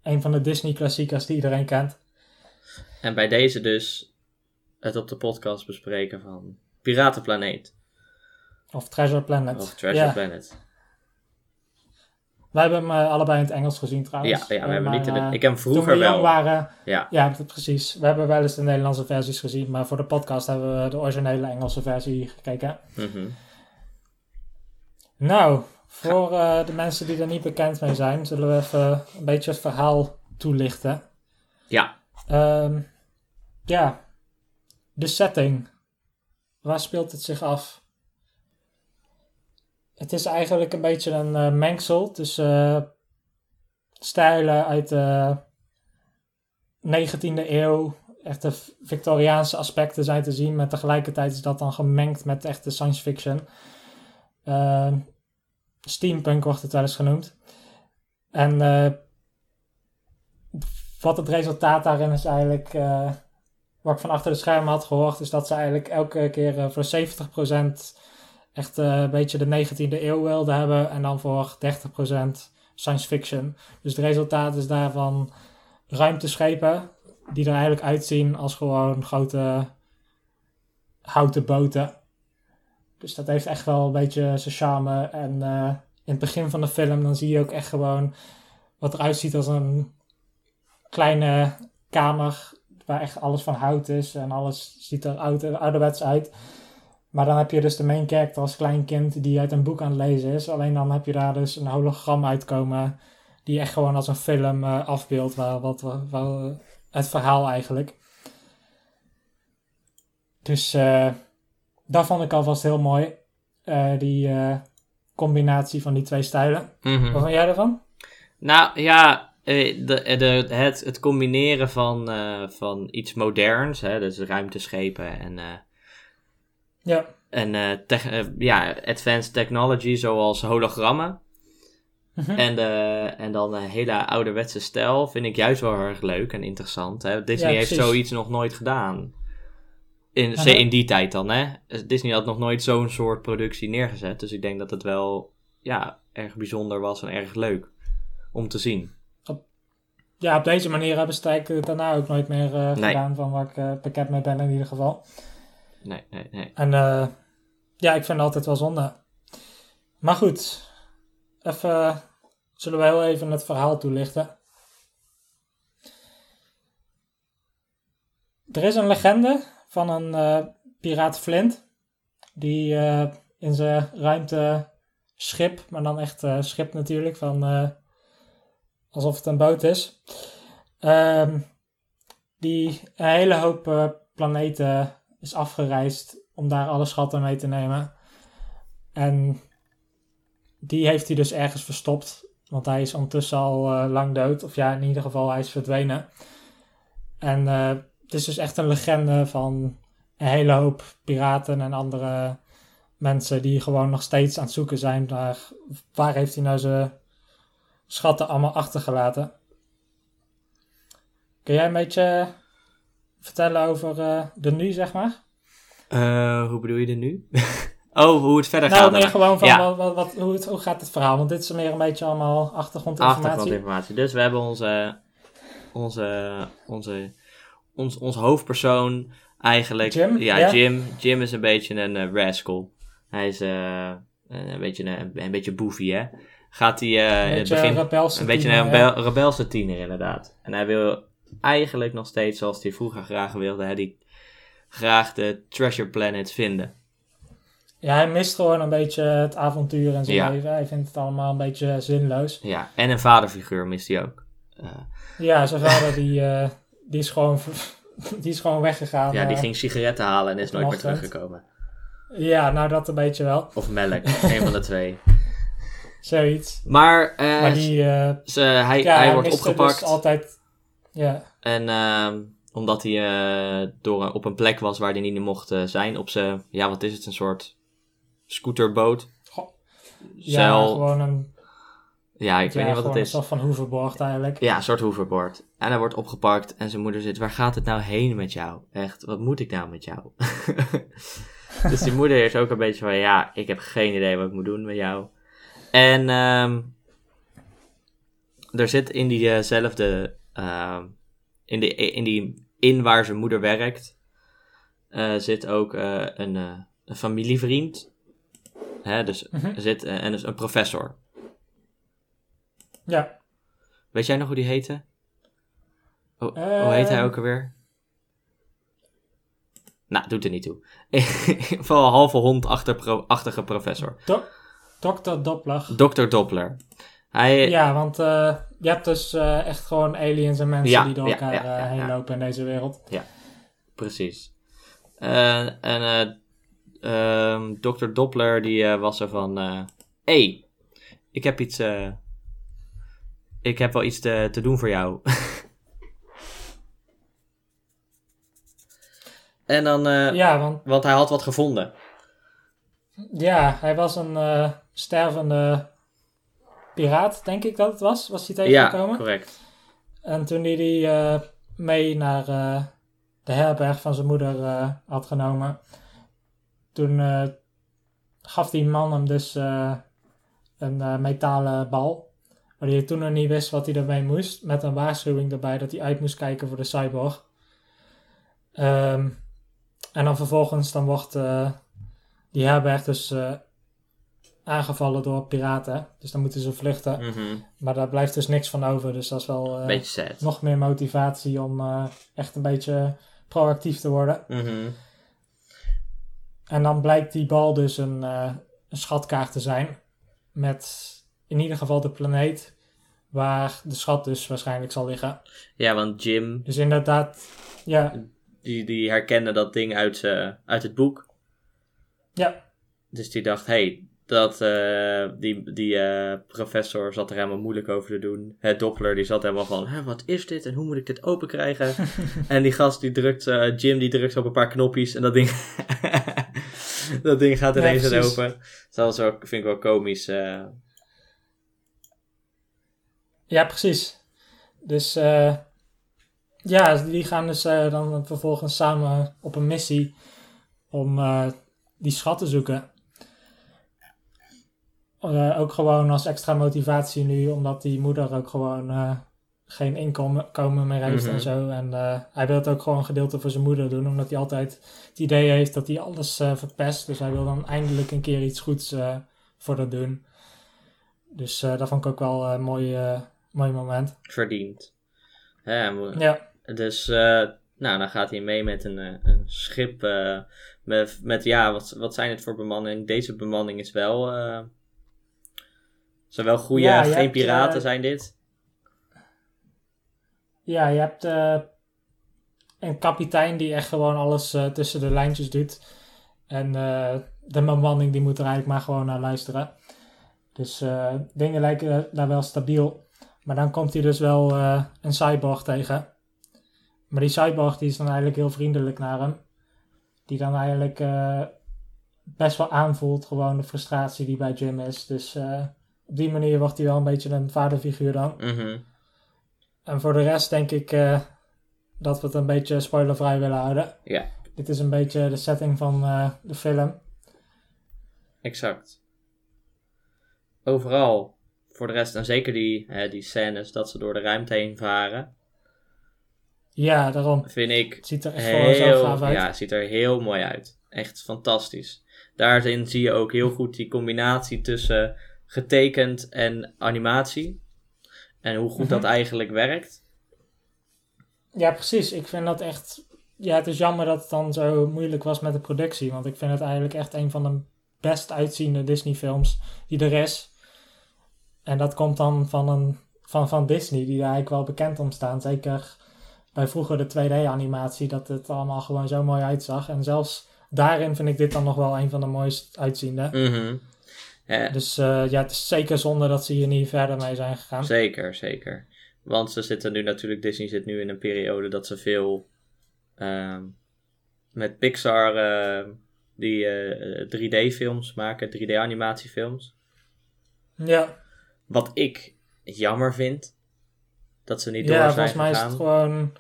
een van de Disney-klassiekers die iedereen kent. En bij deze dus het op de podcast bespreken van Piratenplaneet. Of Treasure Planet. Of Treasure Ja. Planet. Wij hebben hem eh, allebei in het Engels gezien Ja, trouwens. ja, we Eh, hebben maar, niet in de, eh, ik heb hem toen vroeger we jong wel. waren, Ja, Ja, precies. We hebben wel eens de Nederlandse versies gezien, maar voor de podcast hebben we de originele Engelse versie gekeken. mhm. Nou, voor eh, de mensen die er niet bekend mee zijn, zullen we even een beetje het verhaal toelichten. ja. Ehm, ja, de setting. Waar speelt het zich af? Het is eigenlijk een beetje een eh, mengsel tussen eh, stijlen uit de 19e eeuw. Echte Victoriaanse aspecten zijn te zien, maar tegelijkertijd is dat dan gemengd met echte science fiction. Ehm, steampunk wordt het wel eens genoemd. En eh, wat het resultaat daarin is eigenlijk, eh, wat ik van achter de schermen had gehoord, is dat ze eigenlijk elke keer eh, voor 70% echt een beetje de 19e eeuw wilden hebben en dan voor 30% science fiction. Dus het resultaat is daarvan ruimteschepen die er eigenlijk uitzien als gewoon grote houten boten. Dus dat heeft echt wel een beetje zijn charme. En eh, in het begin van de film dan zie je ook echt gewoon wat eruit ziet als een kleine kamer waar echt alles van hout is en alles ziet er ouder, ouderwets uit. Maar dan heb je dus de main character als klein kind die uit een boek aan het lezen is. Alleen dan heb je daar dus een hologram uitkomen die echt gewoon als een film eh, afbeeldt waar, wat, het verhaal eigenlijk. Dus eh, dat vond ik alvast heel mooi. Eh, die eh, combinatie van die twee stijlen. Mhm. Wat vond jij ervan? Nou ja, eh, de, de, het, het combineren van, van iets moderns, hè, dus ruimteschepen en, Ja. en tech- ja, advanced technology zoals hologrammen. Mhm. En, en dan een hele ouderwetse stijl vind ik juist wel erg leuk en interessant. Hè? Disney Ja, heeft zoiets nog nooit gedaan. In, in die tijd dan, hè. Disney had nog nooit zo'n soort productie neergezet. Dus ik denk dat het wel ja, erg bijzonder was en erg leuk om te zien. Ja, op deze manier hebben ze het eigenlijk daarna ook nooit meer eh, Nee. gedaan van waar ik eh, bekend mee ben in ieder geval. Nee, nee, nee. En eh, ja, ik vind het altijd wel zonde. Maar goed, even, zullen we heel even het verhaal toelichten. Er is een legende van een eh, piraat Flint. Die eh, in zijn ruimteschip, maar dan echt eh, schip natuurlijk, van, alsof het een boot is. Ehm, die een hele hoop planeten is afgereisd om daar alle schatten mee te nemen. En die heeft hij dus ergens verstopt. Want hij is ondertussen al lang dood. Of ja, in ieder geval, hij is verdwenen. En eh, het is dus echt een legende van een hele hoop piraten en andere mensen die gewoon nog steeds aan het zoeken zijn naar waar heeft hij nou zijn schatten allemaal achtergelaten. Kun jij een beetje vertellen over eh, de nu, zeg maar? Eh, hoe bedoel je er nu? [LAUGHS] oh, hoe het verder Nou, gaat. meer gewoon van Ja. wat, wat- hoe, het, hoe gaat het verhaal? Want dit is meer een beetje allemaal achtergrondinformatie. Achtergrondinformatie. Dus we hebben onze, onze, onze, ons, ons hoofdpersoon eigenlijk. Jim, Ja. Jim. Jim is een beetje een eh, rascal. Hij is eh, een, beetje een, een beetje boefie, hè. Gaat hij eh, in het begin... Een beetje tiener, een ja. rebelse tiener, inderdaad. En hij wil eigenlijk nog steeds, zoals hij vroeger graag wilde, hè, die graag de Treasure Planet vinden. Ja, hij mist gewoon een beetje het avontuur in zijn Ja. leven. Hij vindt het allemaal een beetje zinloos. Ja, en een vaderfiguur mist hij ook. Ja, zijn vader die, die, is gewoon, [LAUGHS] die is gewoon weggegaan. ja, die eh. ging sigaretten halen en is nooit meer teruggekomen. Ja, nou dat een beetje wel. Of melk, [LAUGHS] een van de twee. Zoiets. Maar, eh, Maar die, eh, ze, hij, ja, hij wordt miste opgepakt. Dus altijd, ja, En ehm, omdat hij eh, door, op een plek was waar hij niet mocht eh, zijn. Op zijn, ja wat is het, een soort scooterboot. Ja gewoon een, Ja, ik ja, weet niet wat het een is. soort van hoverboard eigenlijk. Ja, een soort hoverboard. En hij wordt opgepakt en zijn moeder zit, waar gaat het nou heen met jou? Echt, wat moet ik nou met jou? [LAUGHS] dus die moeder is ook een beetje van, ja, ik heb geen idee wat ik moet doen met jou. En ehm er zit in diezelfde, ehm in, die, in die in waar zijn moeder werkt, eh, zit ook eh, een, eh, een familievriend. Hè, dus Mhm. zit eh, en dus een professor. Ja, Weet jij nog hoe die heette? Hoe, hoe heet hij Ehm. ook alweer? Nou, doet er niet toe. [LAUGHS] Van een halve hondachtige professor. Dr. Doppler. Dr. Doppler. Hij, Ja, want eh, je hebt dus eh, echt gewoon aliens en mensen Ja, die door ja, elkaar ja, ja, eh, heen ja. lopen in deze wereld. precies. Eh, en eh, ehm, Dr. Doppler die was er van... Hé, hey, ik heb iets... ik heb wel iets te, te doen voor jou. [LAUGHS] en dan... eh, Ja, want Want hij had wat gevonden. ja, hij was een eh, stervende piraat, denk ik dat het was. Was hij Ja, tegengekomen? correct. En toen hij die eh, mee naar de herberg van zijn moeder had genomen, toen gaf die man hem dus een metalen bal. Maar hij toen nog niet wist wat hij ermee moest. Met een waarschuwing erbij dat hij uit moest kijken voor de cyborg. Ehm, en dan vervolgens dan wordt eh, die herberg dus eh, aangevallen door piraten. Dus dan moeten ze vluchten. Mhm. Maar daar blijft dus niks van over. Dus dat is wel eh, nog meer motivatie om echt een beetje proactief te worden. Mhm. En dan blijkt die bal dus een, een schatkaart te zijn. Met in ieder geval de planeet waar de schat dus waarschijnlijk zal liggen. Ja, want Jim, Dus inderdaad, ja, die, die herkende dat ding uit, z'n- uit het boek. ja, Dus die dacht, hé, hey, dat, eh, die, die eh, professor zat er helemaal moeilijk over te doen. Het Doppler, die zat helemaal van, Hè, wat is dit en hoe moet ik dit open krijgen? [LAUGHS] en die gast, die drukt, eh, Jim, die drukt op een paar knopjes en dat ding, [LAUGHS] dat ding gaat ineens open. Dat is wel, vind ik wel komisch. Ja, precies. Dus eh, ja, die gaan dus eh, dan vervolgens samen op een missie om eh, die schat te zoeken. Ook gewoon als extra motivatie nu, omdat die moeder ook gewoon geen inkomen meer heeft Mhm. en zo. En hij wil het ook gewoon een gedeelte voor zijn moeder doen, omdat hij altijd het idee heeft dat hij alles verpest. Dus hij wil dan eindelijk een keer iets goeds voor dat doen. Dus eh, dat vond ik ook wel een mooi, mooi moment. Verdiend. Ja, Dus, eh, nou, dan gaat hij mee met een, eh, een schip. eh, met, met, ja, wat, wat zijn het voor bemanning? Deze bemanning is wel. zijn wel goede, Ja, geen piraten zijn dit. ja je hebt een kapitein die echt gewoon alles tussen de lijntjes doet. En de bemanning die moet er eigenlijk maar gewoon naar luisteren. Dus dingen lijken daar wel stabiel. Maar dan komt hij dus wel eh, een cyborg tegen. Maar die cyborg die is dan eigenlijk heel vriendelijk naar hem. Die dan eigenlijk eh, best wel aanvoelt gewoon de frustratie die bij Jim is. Dus eh, op die manier wordt hij wel een beetje een vaderfiguur dan. Mhm. En voor de rest denk ik dat we het een beetje spoilervrij willen houden. Ja. Dit is een beetje de setting van de film. Exact. Overal, voor de rest, en zeker die, hè, die scènes dat ze door de ruimte heen varen, Ja, daarom. vind ik Het ziet er echt gewoon zo heel, gaaf uit. ja, ziet er heel mooi uit. Echt fantastisch. Daarin zie je ook heel goed die combinatie tussen getekend en animatie. En hoe goed Mhm. dat eigenlijk werkt. Ja, precies. Ik vind dat echt... Ja, het is jammer dat het dan zo moeilijk was met de productie. Want ik vind het eigenlijk echt een van de best uitziende Disney films die er is. En dat komt dan van, een, van, van Disney, die daar eigenlijk wel bekend om staan. Zeker bij vroeger de 2D-animatie, dat het allemaal gewoon zo mooi uitzag. En zelfs daarin vind ik dit dan nog wel een van de mooist uitziende. Eh, Dus eh, ja, het is zeker zonde dat ze hier niet verder mee zijn gegaan. Zeker, zeker. Want ze zitten nu natuurlijk, Disney zit nu in een periode dat ze veel ehm, met Pixar eh, die eh, 3D-films maken, 3D-animatiefilms. Ja, Wat ik jammer vind, dat ze niet door ja zijn volgens mij is het gewoon...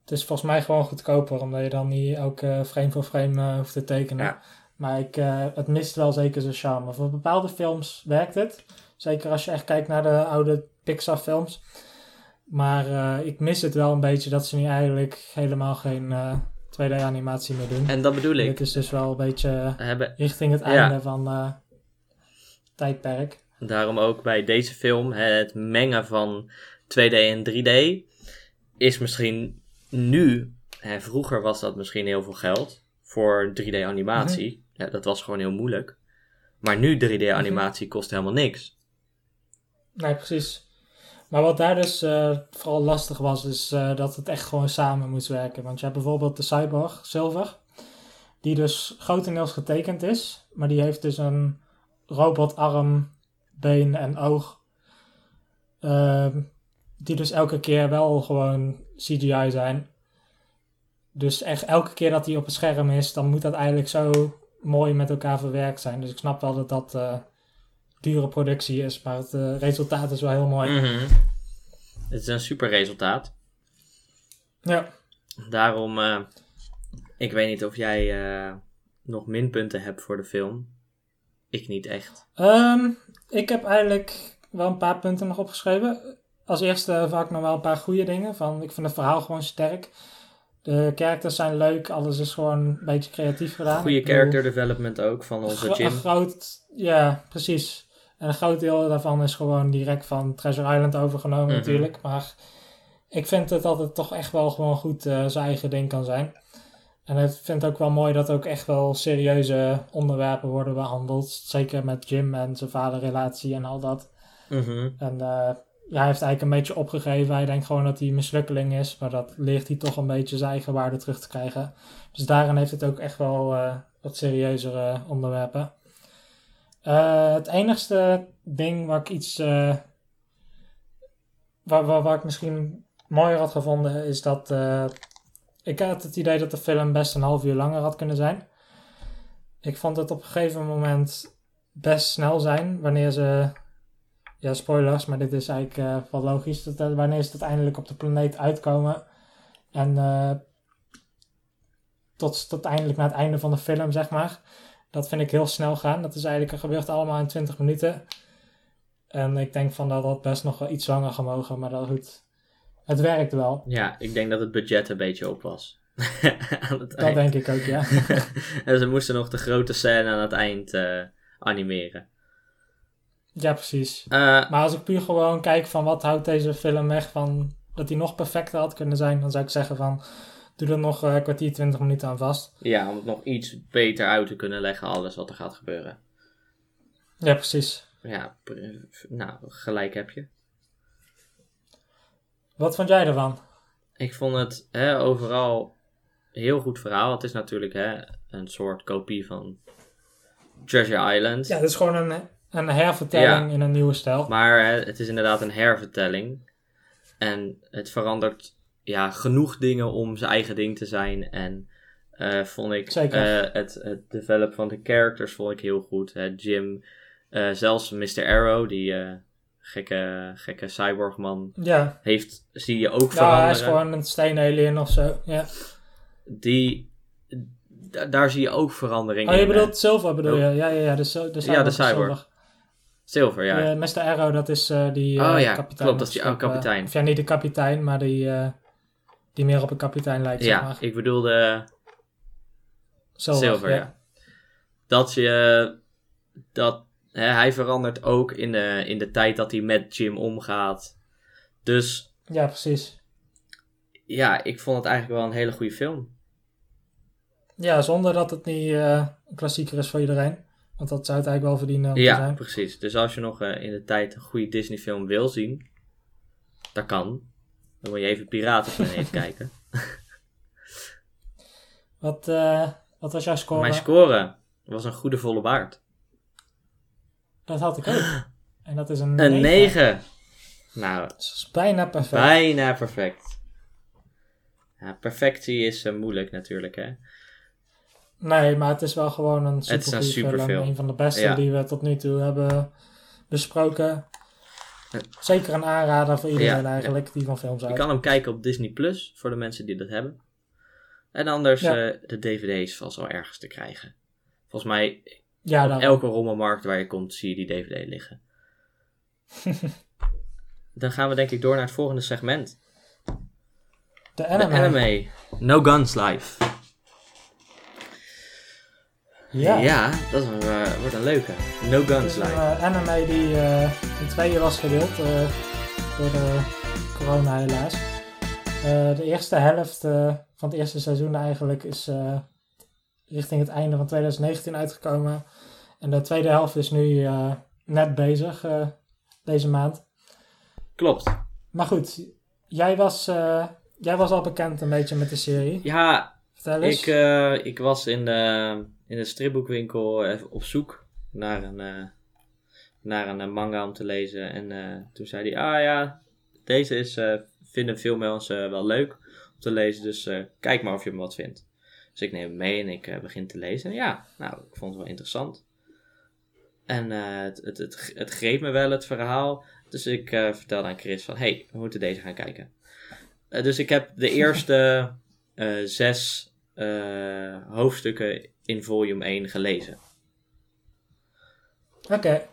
Het is volgens mij gewoon goedkoper, omdat je dan niet elke frame voor frame eh, hoeft te tekenen. Ja. Maar ik, eh, het mist wel zeker zijn charme. Voor bepaalde films werkt het. Zeker als je echt kijkt naar de oude Pixar films. Maar eh, ik mis het wel een beetje dat ze nu eigenlijk helemaal geen eh 2D animatie meer doen. En dat bedoel ik. Dit is dus wel een beetje Hebben, richting het Ja. einde van eh tijdperk. Daarom ook bij deze film, het mengen van 2D en 3D, is misschien nu, hè, vroeger was dat misschien heel veel geld voor 3D-animatie. ja, dat was gewoon heel moeilijk. Maar nu 3D-animatie kost helemaal niks. Nee, precies. Maar wat daar dus eh, vooral lastig was, is eh, dat het echt gewoon samen moest werken. Want je hebt bijvoorbeeld de Cyborg, Silver, die dus grotendeels getekend is, maar die heeft dus een robotarm, been en oog. Ehm, die dus elke keer wel gewoon CGI zijn. Dus echt elke keer dat hij op het scherm is, dan moet dat eigenlijk zo mooi met elkaar verwerkt zijn. Dus ik snap wel dat dat eh, dure productie is, maar het eh, resultaat is wel heel mooi. Mhm. Het is een super resultaat. Ja. Daarom, eh, ik weet niet of jij nog minpunten hebt voor de film. Ik niet echt. Ehm, ik heb eigenlijk wel een paar punten nog opgeschreven. Als eerste vaak nog wel een paar goede dingen. Van, ik vind het verhaal gewoon sterk. De characters zijn leuk, alles is gewoon een beetje creatief gedaan. Goede bedoel, character development ook van onze Jim. Een groot, ja, precies. En een groot deel daarvan is gewoon direct van Treasure Island overgenomen Mhm. natuurlijk. Maar ik vind het dat het toch echt wel gewoon goed eh, zijn eigen ding kan zijn. En ik vind het ook wel mooi dat ook echt wel serieuze onderwerpen worden behandeld. Zeker met Jim en zijn vaderrelatie en al dat. Mhm. En eh, ja, hij heeft eigenlijk een beetje opgegeven. Hij denkt gewoon dat hij een mislukkeling is. Maar dat leert hij toch een beetje zijn eigen waarde terug te krijgen. Dus daarin heeft het ook echt wel eh, wat serieuzere onderwerpen. Eh, het enigste ding waar ik iets... eh, waar, waar, waar ik misschien mooier had gevonden is dat... ik had het idee dat de film best een half uur langer had kunnen zijn. Ik vond het op een gegeven moment best snel zijn wanneer ze ja, spoilers, maar dit is eigenlijk eh, wel logisch. Dat, eh, wanneer ze uiteindelijk op de planeet uitkomen. En eh, tot, tot eindelijk naar het einde van de film, zeg maar. Dat vind ik heel snel gaan. Dat is eigenlijk, gebeurt allemaal in 20 minuten. En ik denk van dat dat best nog wel iets langer gemogen, maar dat goed. Het werkt wel. Ja, ik denk dat het budget een beetje op was. [LAUGHS] aan het Dat eind. denk ik ook, ja. [LAUGHS] en ze moesten nog de grote scène aan het eind eh, animeren. ja, precies. Eh, Maar als ik puur gewoon kijk van wat houdt deze film weg van dat hij nog perfecter had kunnen zijn, dan zou ik zeggen van doe er nog eh, een kwartier, 20 minuten aan vast. ja, om het nog iets beter uit te kunnen leggen, alles wat er gaat gebeuren. Ja, precies. Ja, nou, gelijk heb je. Wat vond jij ervan? Ik vond het hè, overal een heel goed verhaal. Het is natuurlijk hè, een soort kopie van Treasure Island. Ja, het is gewoon een, een hervertelling in een nieuwe stijl. Maar hè, het is inderdaad een hervertelling. En het verandert ja, genoeg dingen om zijn eigen ding te zijn. En eh, vond ik eh, het, het develop van de characters vond ik heel goed. Hè. Jim, eh, zelfs Mr. Arrow, die gekke, gekke cyborgman, Ja, heeft, zie je ook ja hij veranderen. is gewoon een steenalien of zo. Ja. Die, da- daar zie je ook verandering Oh, je in. bedoelt Silver bedoel je? Ja, ja, ja. De, de cyborg. de is cyborg. Silver. Zilver, ja. Eh, Mr. Arrow, dat is eh, die eh, Oh ja, kapitein. klopt, dat is die oude eh, kapitein. of ja, niet de kapitein, maar die, eh, die meer op een kapitein lijkt, zeg ja, maar. ik bedoelde Silver, Silver, ja. Dat je. Dat, hij verandert ook in de, in de tijd dat hij met Jim omgaat. Dus Ja, precies. ja, ik vond het eigenlijk wel een hele goede film. Ja, zonder dat het niet eh, een klassieker is voor iedereen. Want dat zou het eigenlijk wel verdienen om te Ja, zijn. precies. Dus als je nog eh, in de tijd een goede Disney film wil zien, dat kan. Dan moet je even Piratenplaneet [LAUGHS] kijken. Wat, eh, wat was jouw score? Mijn score was een goede volle baard. Dat had ik ook. [GASPS] En dat is een Een 9. 9. Nou, Dat is bijna perfect. bijna perfect. Ja, perfectie is eh, moeilijk natuurlijk, hè. Nee, maar het is wel gewoon een is een super film. Een van de beste Ja. die we tot nu toe hebben besproken. Zeker een aanrader voor iedereen Ja, eigenlijk die van films Je houdt. kan hem kijken op Disney Plus voor de mensen die dat hebben. En anders eh, de DVD's vast wel ergens te krijgen. Volgens mij, Ja, daarom. elke rommelmarkt waar je komt, zie je die DVD liggen. [LAUGHS] Dan gaan we denk ik door naar het volgende segment. De anime. De anime. No Guns Live. Ja. Ja, dat is een, eh, wordt een leuke. No Guns is een Live. eh, anime die eh, in tweeën was gedeeld door de corona helaas. De eerste helft van het eerste seizoen eigenlijk is richting het einde van 2019 uitgekomen. En de tweede helft is nu eh, net bezig eh, deze maand. Klopt. Maar goed, jij was, eh, jij was al bekend een beetje met de serie. Ja, Vertel eens. Ik, ik was in de, in de stripboekwinkel even op zoek naar een, naar een manga om te lezen. En toen zei hij, ah ja, deze is, vinden veel mensen wel leuk om te lezen. Dus kijk maar of je hem wat vindt. Dus ik neem hem mee en ik eh, begin te lezen. En ja, nou, ik vond het wel interessant. En eh, het, het, het, het greep me wel, het verhaal. Dus ik eh, vertelde aan Chris van, hey, we moeten deze gaan kijken. Dus ik heb de eerste [LAUGHS] zes hoofdstukken in volume 1 gelezen. Oké.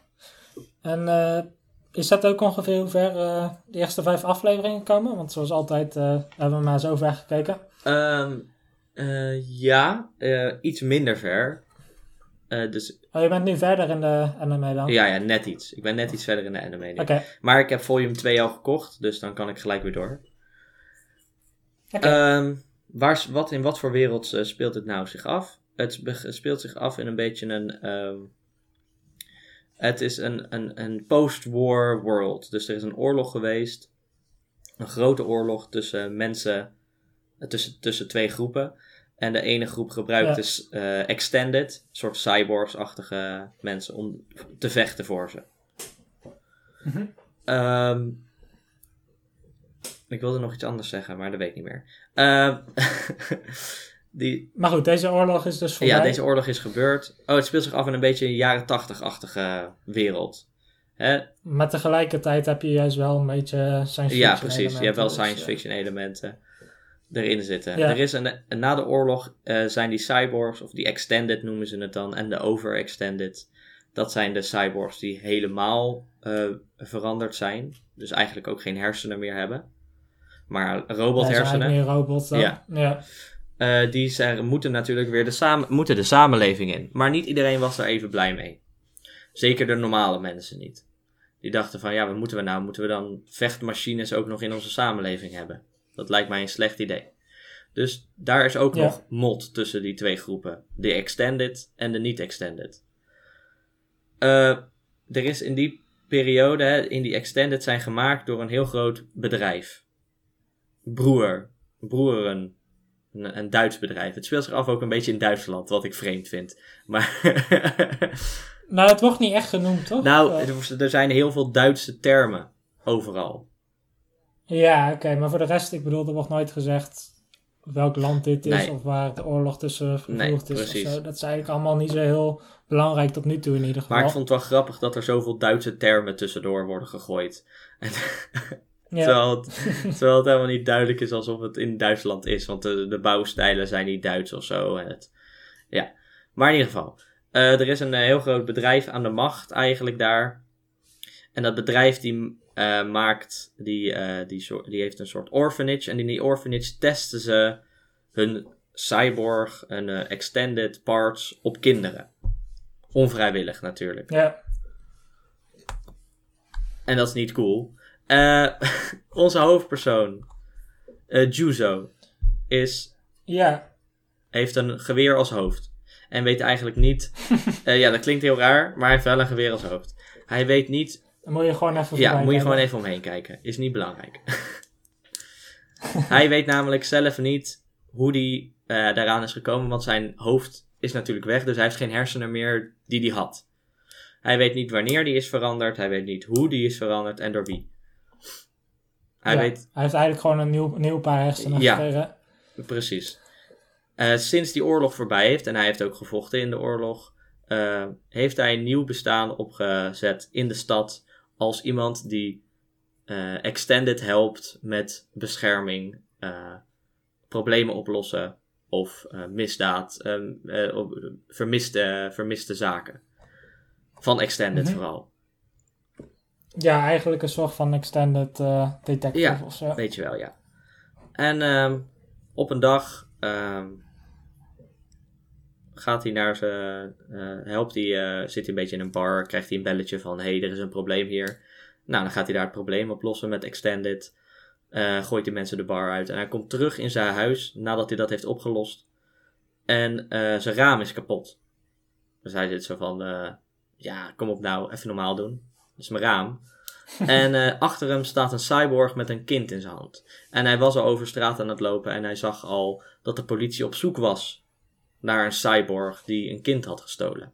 En is dat ook ongeveer hoe ver de eerste vijf afleveringen komen? Want zoals altijd hebben we maar zo ver gekeken. Ehm, eh, ja, eh, iets minder ver. Eh, dus Oh, je bent nu verder in de anime dan? ja, ja, net iets. Ik ben net iets verder in de anime nu. Oké. Maar ik heb volume 2 al gekocht, dus dan kan ik gelijk weer door. Oké. Ehm, waar, wat, in wat voor wereld speelt het nou zich af? Het spe- het speelt zich af in een beetje een. ehm, het is een, een, een post-war world. Dus er is een oorlog geweest. Een grote oorlog tussen mensen. Tussen, tussen twee groepen. En de ene groep gebruikt dus eh, extended, soort cyborgs-achtige mensen, om te vechten voor ze. Mhm. Ehm, ik wilde nog iets anders zeggen, maar dat weet ik niet meer. Ehm, [LAUGHS] die, Maar goed, deze oorlog is dus voorbij. ja, deze oorlog is gebeurd. Oh, het speelt zich af in een beetje een jaren tachtig-achtige wereld. Hè? Maar tegelijkertijd heb je juist wel een beetje science fiction Ja, precies. Je hebt wel dus, science fiction elementen erin zitten. Ja. Er is een, na de oorlog eh, zijn die cyborgs, of die extended noemen ze het dan, en de overextended. Dat zijn de cyborgs die helemaal eh, veranderd zijn. Dus eigenlijk ook geen hersenen meer hebben. Maar ja, robothersenen. eigenlijk meer robots dan. Ja. ja. Eh, die zijn, moeten natuurlijk weer de, samen, moeten de samenleving in. Maar niet iedereen was daar even blij mee. Zeker de normale mensen niet. Die dachten van, ja, wat moeten we nou? Moeten we dan vechtmachines ook nog in onze samenleving hebben? Dat lijkt mij een slecht idee. Dus daar is ook Ja. nog mod tussen die twee groepen. De extended en de niet-extended. Eh, er is in die periode, hè, in die extended, zijn gemaakt door een heel groot bedrijf. Broer. Broeren. Een, een Duits bedrijf. Het speelt zich af ook een beetje in Duitsland, wat ik vreemd vind. Maar [LAUGHS] Nou, het wordt niet echt genoemd, toch? nou, er zijn heel veel Duitse termen overal. Ja, oké, maar voor de rest, ik bedoel, er wordt nooit gezegd welk land dit is Nee. of waar de oorlog tussen gevoerd is precies. of zo. Dat is eigenlijk allemaal niet zo heel belangrijk tot nu toe in ieder geval. Maar ik vond het wel grappig dat er zoveel Duitse termen tussendoor worden gegooid. [LAUGHS] En, ja. terwijl, het, [LAUGHS] terwijl het helemaal niet duidelijk is alsof het in Duitsland is. Want de, de bouwstijlen zijn niet Duits of zo. En het, ja. Maar in ieder geval. eh, er is een eh, heel groot bedrijf aan de macht eigenlijk daar. En dat bedrijf die eh, maakt, die, eh, die, soort, die heeft een soort orphanage. En in die orphanage testen ze hun cyborg en eh, extended parts op kinderen. Onvrijwillig natuurlijk. ja. En dat is niet cool. [LAUGHS] Onze hoofdpersoon, Juzo, is, ja, heeft een geweer als hoofd. En weet eigenlijk niet. [LAUGHS] ja, dat klinkt heel raar, maar hij heeft wel een geweer als hoofd. Hij weet niet. Dan moet je gewoon even Ja, moet je kijken. gewoon even omheen kijken. Is niet belangrijk. [LAUGHS] hij weet namelijk zelf niet hoe die eh, daaraan is gekomen, want zijn hoofd is natuurlijk weg, dus hij heeft geen hersenen meer die hij had. Hij weet niet wanneer die is veranderd, hij weet niet hoe die is veranderd en door wie. Hij Ja, weet Hij heeft eigenlijk gewoon een nieuw, nieuw paar hersenen Ja. gekregen. Precies. Eh, sinds die oorlog voorbij heeft, en hij heeft ook gevochten in de oorlog, eh, heeft hij een nieuw bestaan opgezet in de stad als iemand die eh, Extended helpt met bescherming, eh, problemen oplossen of eh, misdaad, op- vermiste, vermiste zaken. Van Extended Mhm. vooral. Ja, eigenlijk een soort van extended detective Ja, of zo. Weet je wel, ja. En ehm, op een dag ehm, gaat hij naar zijn. eh, helpt hij, eh, zit hij een beetje in een bar, krijgt hij een belletje van: hé, hey, er is een probleem hier. Nou, dan gaat hij daar het probleem oplossen met Extended. Eh, gooit die mensen de bar uit. En hij komt terug in zijn huis nadat hij dat heeft opgelost. En zijn raam is kapot. Dus hij zit zo van: ja, kom op nou, even normaal doen. Dat is mijn raam. [LAUGHS] En achter hem staat een cyborg met een kind in zijn hand. En hij was al over straat aan het lopen en hij zag al dat de politie op zoek was naar een cyborg die een kind had gestolen.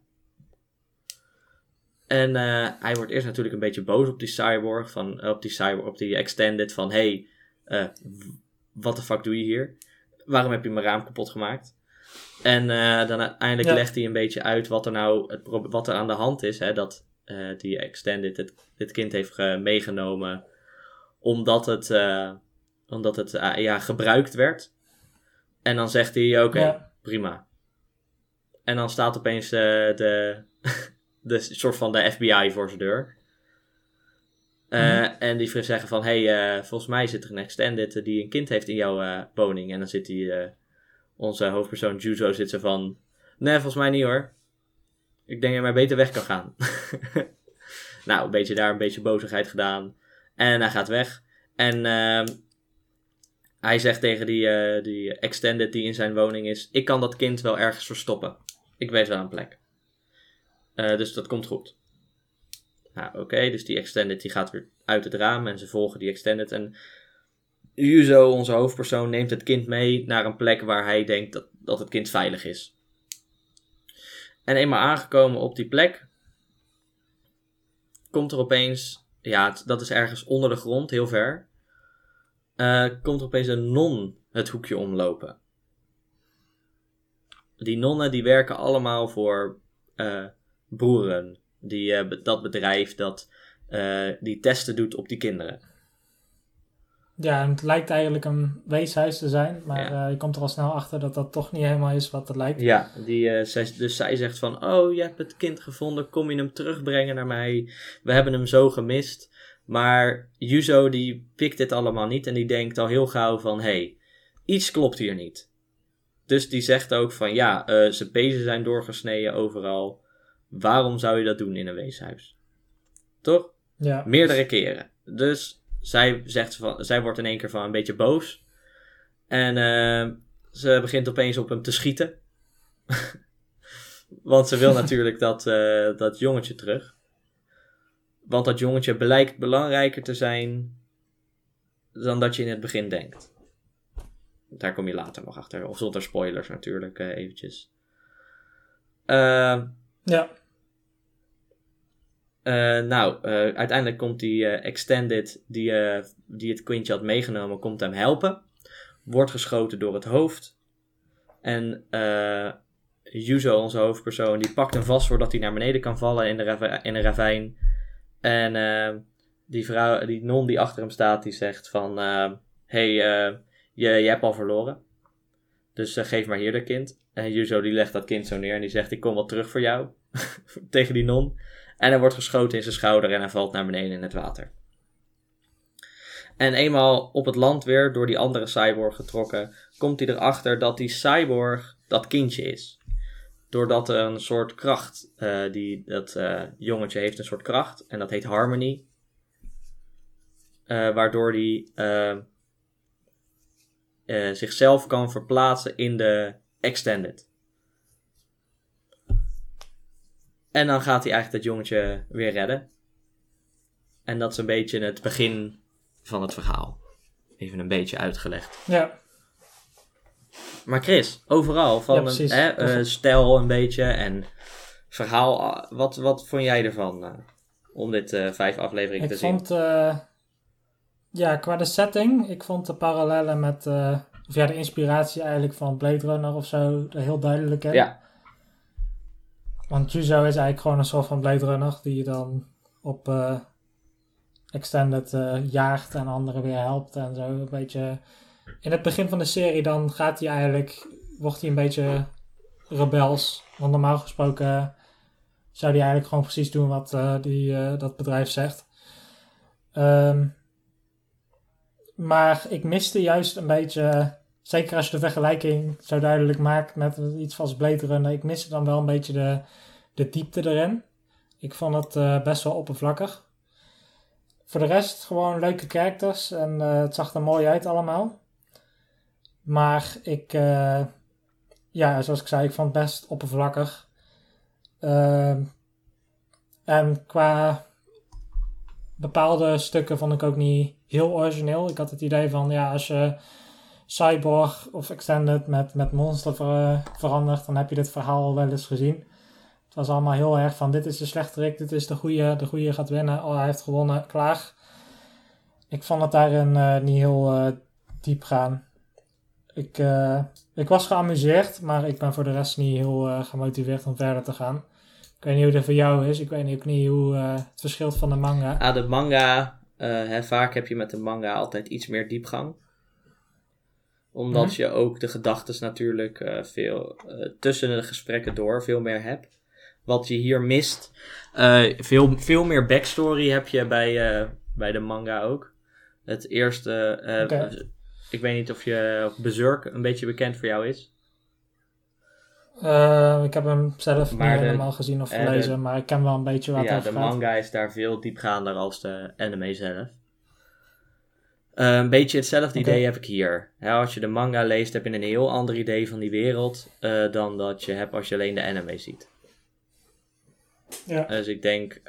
En eh, hij wordt eerst natuurlijk een beetje boos op die cyborg, van, op die cyborg, op die extended, van hey, eh, wat de fuck doe je hier? Waarom heb je mijn raam kapot gemaakt? En eh, dan uiteindelijk Ja. legt hij een beetje uit wat er nou het, wat er aan de hand is. Hè, dat eh, die extended het, dit kind heeft eh, meegenomen omdat het, eh, omdat het eh, ja, gebruikt werd. En dan zegt hij, oké, Ja. prima. En dan staat opeens eh, de, [LAUGHS] de soort van de FBI voor zijn deur. Eh, Mhm. En die zeggen van, hey, eh, volgens mij zit er een extended die een kind heeft in jouw woning. En dan zit die, onze hoofdpersoon Juzo zit ze van, nee, volgens mij niet hoor. Ik denk dat je maar beter weg kan gaan. [LAUGHS] nou, een beetje daar een beetje bozigheid gedaan. En hij gaat weg. En ehm, hij zegt tegen die, die extended die in zijn woning is: Ik kan dat kind wel ergens verstoppen. Ik weet wel een plek. Eh, dus dat komt goed. Nou, oké, dus die extended die gaat weer uit het raam en ze volgen die extended. En Yuzo, onze hoofdpersoon, neemt het kind mee naar een plek waar hij denkt dat, dat het kind veilig is. En eenmaal aangekomen op die plek, komt er opeens, ja, dat is ergens onder de grond, heel ver, eh, komt er opeens een non het hoekje omlopen. Die nonnen die werken allemaal voor eh broeren. Die, dat bedrijf dat eh, die testen doet op die kinderen. Ja, het lijkt eigenlijk een weeshuis te zijn, maar Ja. eh, je komt er al snel achter dat dat toch niet helemaal is wat het lijkt. Ja, die, zij, dus zij zegt van, oh, je hebt het kind gevonden, kom je hem terugbrengen naar mij? We hebben hem zo gemist. Maar Yuzo die pikt dit allemaal niet en die denkt al heel gauw van, hey, iets klopt hier niet. Dus die zegt ook van, ja, eh zijn pezen zijn doorgesneden overal. Waarom zou je dat doen in een weeshuis? Toch? Ja, Meerdere keren. Dus zij, zegt van, zij wordt in één keer van een beetje boos. En eh, ze begint opeens op hem te schieten. [LAUGHS] Want ze wil [LAUGHS] natuurlijk dat, eh, dat jongetje terug. Want dat jongetje blijkt belangrijker te zijn dan dat je in het begin denkt. Daar kom je later nog achter. Of zonder spoilers natuurlijk, eh, eventjes. Eh ja, Eh, nou, eh, uiteindelijk komt die Extended, die, die het kindje had meegenomen, komt hem helpen. Wordt geschoten door het hoofd. En eh Yuzo, onze hoofdpersoon, die pakt hem vast voordat hij naar beneden kan vallen in, de in een ravijn. En die, vrouw, die non die achter hem staat, die zegt van... hey, eh, je, hebt al verloren. Dus eh, geef maar hier dat kind. En Yuzo die legt dat kind zo neer en die zegt, ik kom wel terug voor jou. [LAUGHS] Tegen die non. En hij wordt geschoten in zijn schouder en hij valt naar beneden in het water. En eenmaal op het land weer door die andere cyborg getrokken, komt hij erachter dat die cyborg dat kindje is. Doordat er een soort kracht, eh, die, dat eh, jongetje heeft een soort kracht, en dat heet Harmony. Waardoor hij eh, zichzelf kan verplaatsen in de Extended. En dan gaat hij eigenlijk dat jongetje weer redden. En dat is een beetje het begin van het verhaal. Even een beetje uitgelegd. ja. Maar Chris, overal van Ja, een hè, eh, stijl een beetje en verhaal. ah, Wat, wat vond jij ervan eh, om dit vijf afleveringen te Ik zien? vond, eh, ja, qua de setting, ik vond de parallellen met, eh, of ja, de inspiratie eigenlijk van Blade Runner of zo er heel duidelijk in. Ja, Want Juzo is eigenlijk gewoon een soort van Blade Runner die je dan op eh, Extended eh, jaagt en anderen weer helpt en zo. Een beetje. In het begin van de serie dan gaat hij eigenlijk, wordt hij een beetje rebels. Want normaal gesproken zou hij eigenlijk gewoon precies doen wat eh, die, eh, dat bedrijf zegt. Ehm, maar ik miste juist een beetje, zeker als je de vergelijking zo duidelijk maakt met iets als Blade Runner, ik miste dan wel een beetje de, de diepte erin. Ik vond het eh, best wel oppervlakkig. Voor de rest gewoon leuke characters en eh, het zag er mooi uit allemaal. Maar ik, eh, ja, zoals ik zei, ik vond het best oppervlakkig. Ehm, en qua bepaalde stukken vond ik ook niet heel origineel. Ik had het idee van, ja, als je Cyborg of Extended met, met Monster ver- verandert, dan heb je dit verhaal al wel eens gezien. Het was allemaal heel erg van, dit is de slechterik, dit is de goede, de goede gaat winnen. Oh, hij heeft gewonnen, klaar. Ik vond het daarin eh, niet heel eh, diep gaan. Ik, eh, ik was geamuseerd, maar ik ben voor de rest niet heel gemotiveerd om verder te gaan. Ik weet niet hoe dat voor jou is. Ik weet ook niet hoe het verschilt van de manga. ah, de manga, hè, vaak heb je met de manga altijd iets meer diepgang. Omdat Mhm. je ook de gedachten natuurlijk eh, veel eh, tussen de gesprekken door veel meer hebt. Wat je hier mist. Eh, veel, veel meer backstory heb je bij, eh, bij de manga ook. Het eerste, eh, ik weet niet of je Berserk een beetje bekend voor jou is. Eh, ik heb hem zelf Maar niet de- helemaal gezien of eh, de- gelezen, maar ik ken wel een beetje het Ja, over de gaat. manga is daar veel diepgaander als de anime zelf. Eh, een beetje hetzelfde idee heb ik hier. Als je de manga leest, heb je een heel ander idee van die wereld dan dat je hebt als je alleen de anime ziet. Ja. Dus ik denk,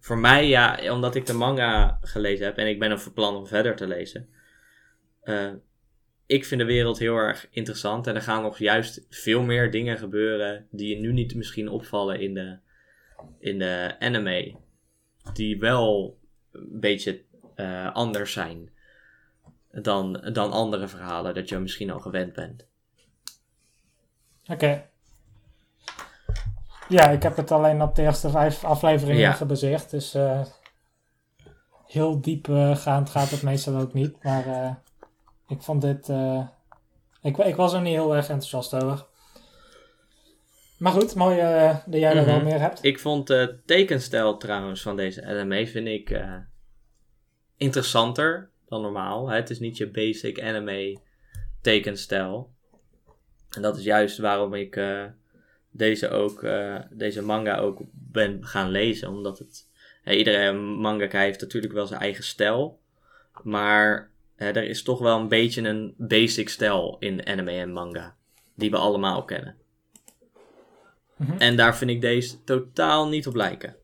voor mij, ja, omdat ik de manga gelezen heb en ik ben er van plan om verder te lezen. Ik vind de wereld heel erg interessant en er gaan nog juist veel meer dingen gebeuren die je nu niet misschien opvallen in de, in de anime. Die wel een beetje eh, anders zijn dan, dan andere verhalen dat je misschien al gewend bent. Oké. Ja, ik heb het alleen op de eerste vijf afleveringen Ja. gebaseerd, dus eh, heel diep eh, gaand gaat het meestal ook niet. Maar ik vond dit... eh, ik, ik was er niet heel erg enthousiast over. Maar goed, mooi eh, dat jij er wel Mhm. meer hebt. Ik vond de tekenstijl trouwens van deze anime vind ik eh, interessanter dan normaal. hè. Het is niet je basic anime tekenstijl. En dat is juist waarom ik eh, deze, ook, eh, deze manga ook ben gaan lezen. Omdat het... iedere mangaka heeft natuurlijk wel zijn eigen stijl. Maar hè, er is toch wel een beetje een basic stijl in anime en manga. Die we allemaal kennen. Mhm. En daar vind ik deze totaal niet op lijken.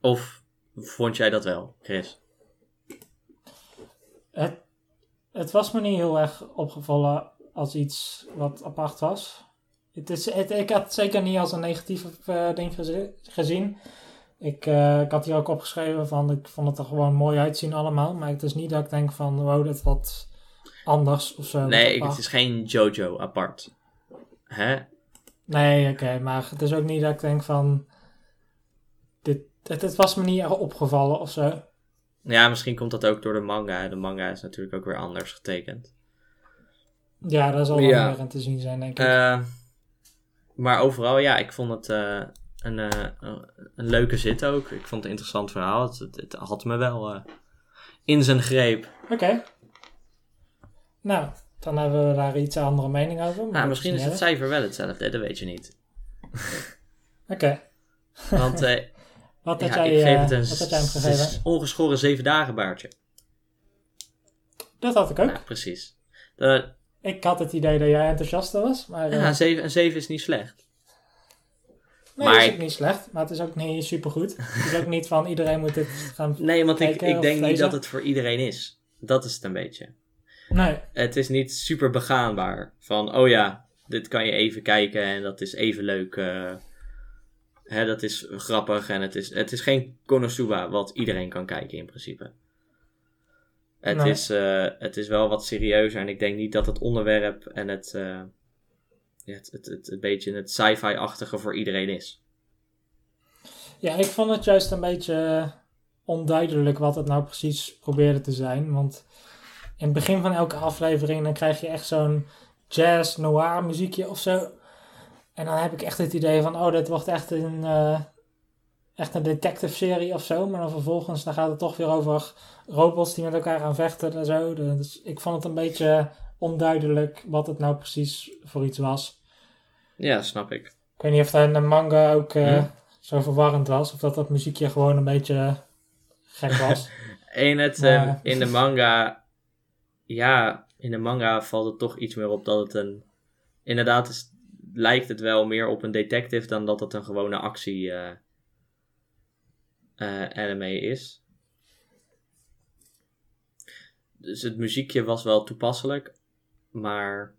Of vond jij dat wel, Chris? Het, het was me niet heel erg opgevallen als iets wat apart was. Het is, het, ik had het zeker niet als een negatief eh, ding gezi- gezien. Ik, eh, ik had hier ook opgeschreven van ik vond het er gewoon mooi uitzien allemaal. Maar het is niet dat ik denk van wow, dit wat anders of zo. nee, ik- apart. het is geen JoJo apart. Hè? Nee, oké, maar het is ook niet dat ik denk van dit, het, het was me niet erg opgevallen of zo. Ja, misschien komt dat ook door de manga. De manga is natuurlijk ook weer anders getekend. Ja, daar zal wel Ja. meer in te zien zijn, denk ik. Eh, maar overal, ja, ik vond het eh, een, eh, een leuke zit ook. Ik vond het een interessant verhaal. Het, het, het had me wel eh, in zijn greep. Oké. Nou, dan hebben we daar iets andere mening over. maar Nou, dat misschien is het cijfer wel hetzelfde, dat weet je niet. Oké. Want eh, [LAUGHS] Wat had jij, ik geef het een wat had jij hem s- gegeven? ongeschoren zeven dagen baardje. Dat had ik ook. Ja, precies. De, Ik had het idee dat jij enthousiaster was, maar ja, een zeven, een zeven is niet slecht. Nee, maar dat is ook niet slecht. Maar het is ook niet supergoed. het is ook niet van iedereen moet dit gaan... [LAUGHS] Nee, want ik, ik denk niet dat het voor iedereen is. Dat is het een beetje. Nee, Het is niet super begaanbaar. Van, oh ja, dit kan je even kijken en dat is even leuk. eh, hè, dat is grappig en het is, het is geen Konosuba wat iedereen kan kijken in principe. Het, Nee. is, eh, het is wel wat serieuzer en ik denk niet dat het onderwerp en het, eh, ja, het, het, het, een beetje het sci-fi-achtige voor iedereen is. Ja, ik vond het juist een beetje onduidelijk wat het nou precies probeerde te zijn. Want in het begin van elke aflevering dan krijg je echt zo'n jazz noir muziekje of zo. En dan heb ik echt het idee van, oh, dit wordt echt een, eh, echt een detective serie of zo. Maar dan vervolgens dan gaat het toch weer over robots die met elkaar gaan vechten en zo. Dus ik vond het een beetje onduidelijk wat het nou precies voor iets was. Ja, snap ik. Ik weet niet of dat in de manga ook eh, Hm. zo verwarrend was. Of dat dat muziekje gewoon een beetje gek was. [LAUGHS] In, het, eh, Maar- in de manga, ja, in de manga valt het toch iets meer op dat het een, inderdaad is, lijkt het wel meer op een detective dan dat het een gewone actie eh, eh, anime is. Dus het muziekje was wel toepasselijk, maar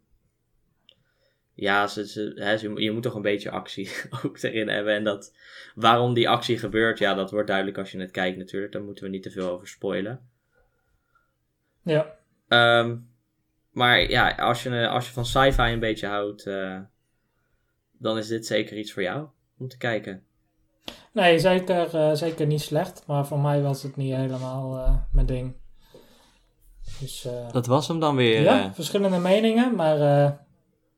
ja, ze, ze, hè, ze- je moet toch een beetje actie [LAUGHS] ook erin hebben. En dat, waarom die actie gebeurt, ja, dat wordt duidelijk als je het kijkt natuurlijk. Daar moeten we niet te veel over spoilen. ja. Ehm, maar ja, als je, als je van sci-fi een beetje houdt, eh, dan is dit zeker iets voor jou om te kijken. Nee, zeker, eh, zeker niet slecht. Maar voor mij was het niet helemaal eh, mijn ding. Dus eh, Dat was hem dan weer. ja, eh, verschillende meningen. Maar eh,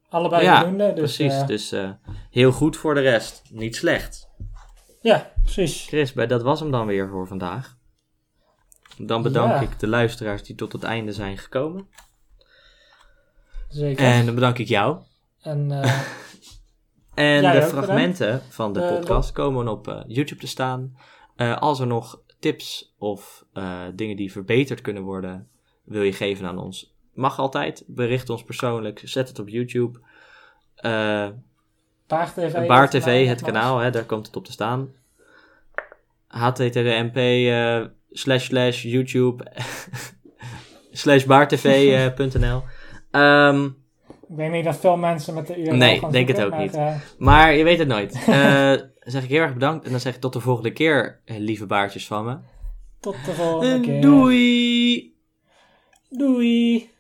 allebei Ja, voldoende. Dus, precies, dus heel goed voor de rest. Niet slecht. ja, precies. Chris, bij- dat was hem dan weer voor vandaag. Dan bedank Ja. ik de luisteraars die tot het einde zijn gekomen. Zeker. En dan bedank ik jou. En [LAUGHS] En de fragmenten van de podcast komen op YouTube te staan. Als er nog tips of dingen die verbeterd kunnen worden, wil je geven aan ons, mag altijd. Bericht ons persoonlijk, zet het op YouTube. Eh Baar TV. Baar het TV, kanaal, het kanaal, hè, daar komt het op te staan. http eh, slash slash YouTube [LAUGHS] slash baartv.nl [LAUGHS] Ehm Ik denk niet dat veel mensen met de URL Nee, denk het ook maar, niet. eh, Maar je weet het nooit. [LAUGHS] Eh, dan zeg ik heel erg bedankt. En dan zeg ik tot de volgende keer, eh, lieve baartjes van me. tot de volgende En keer. doei! Doei.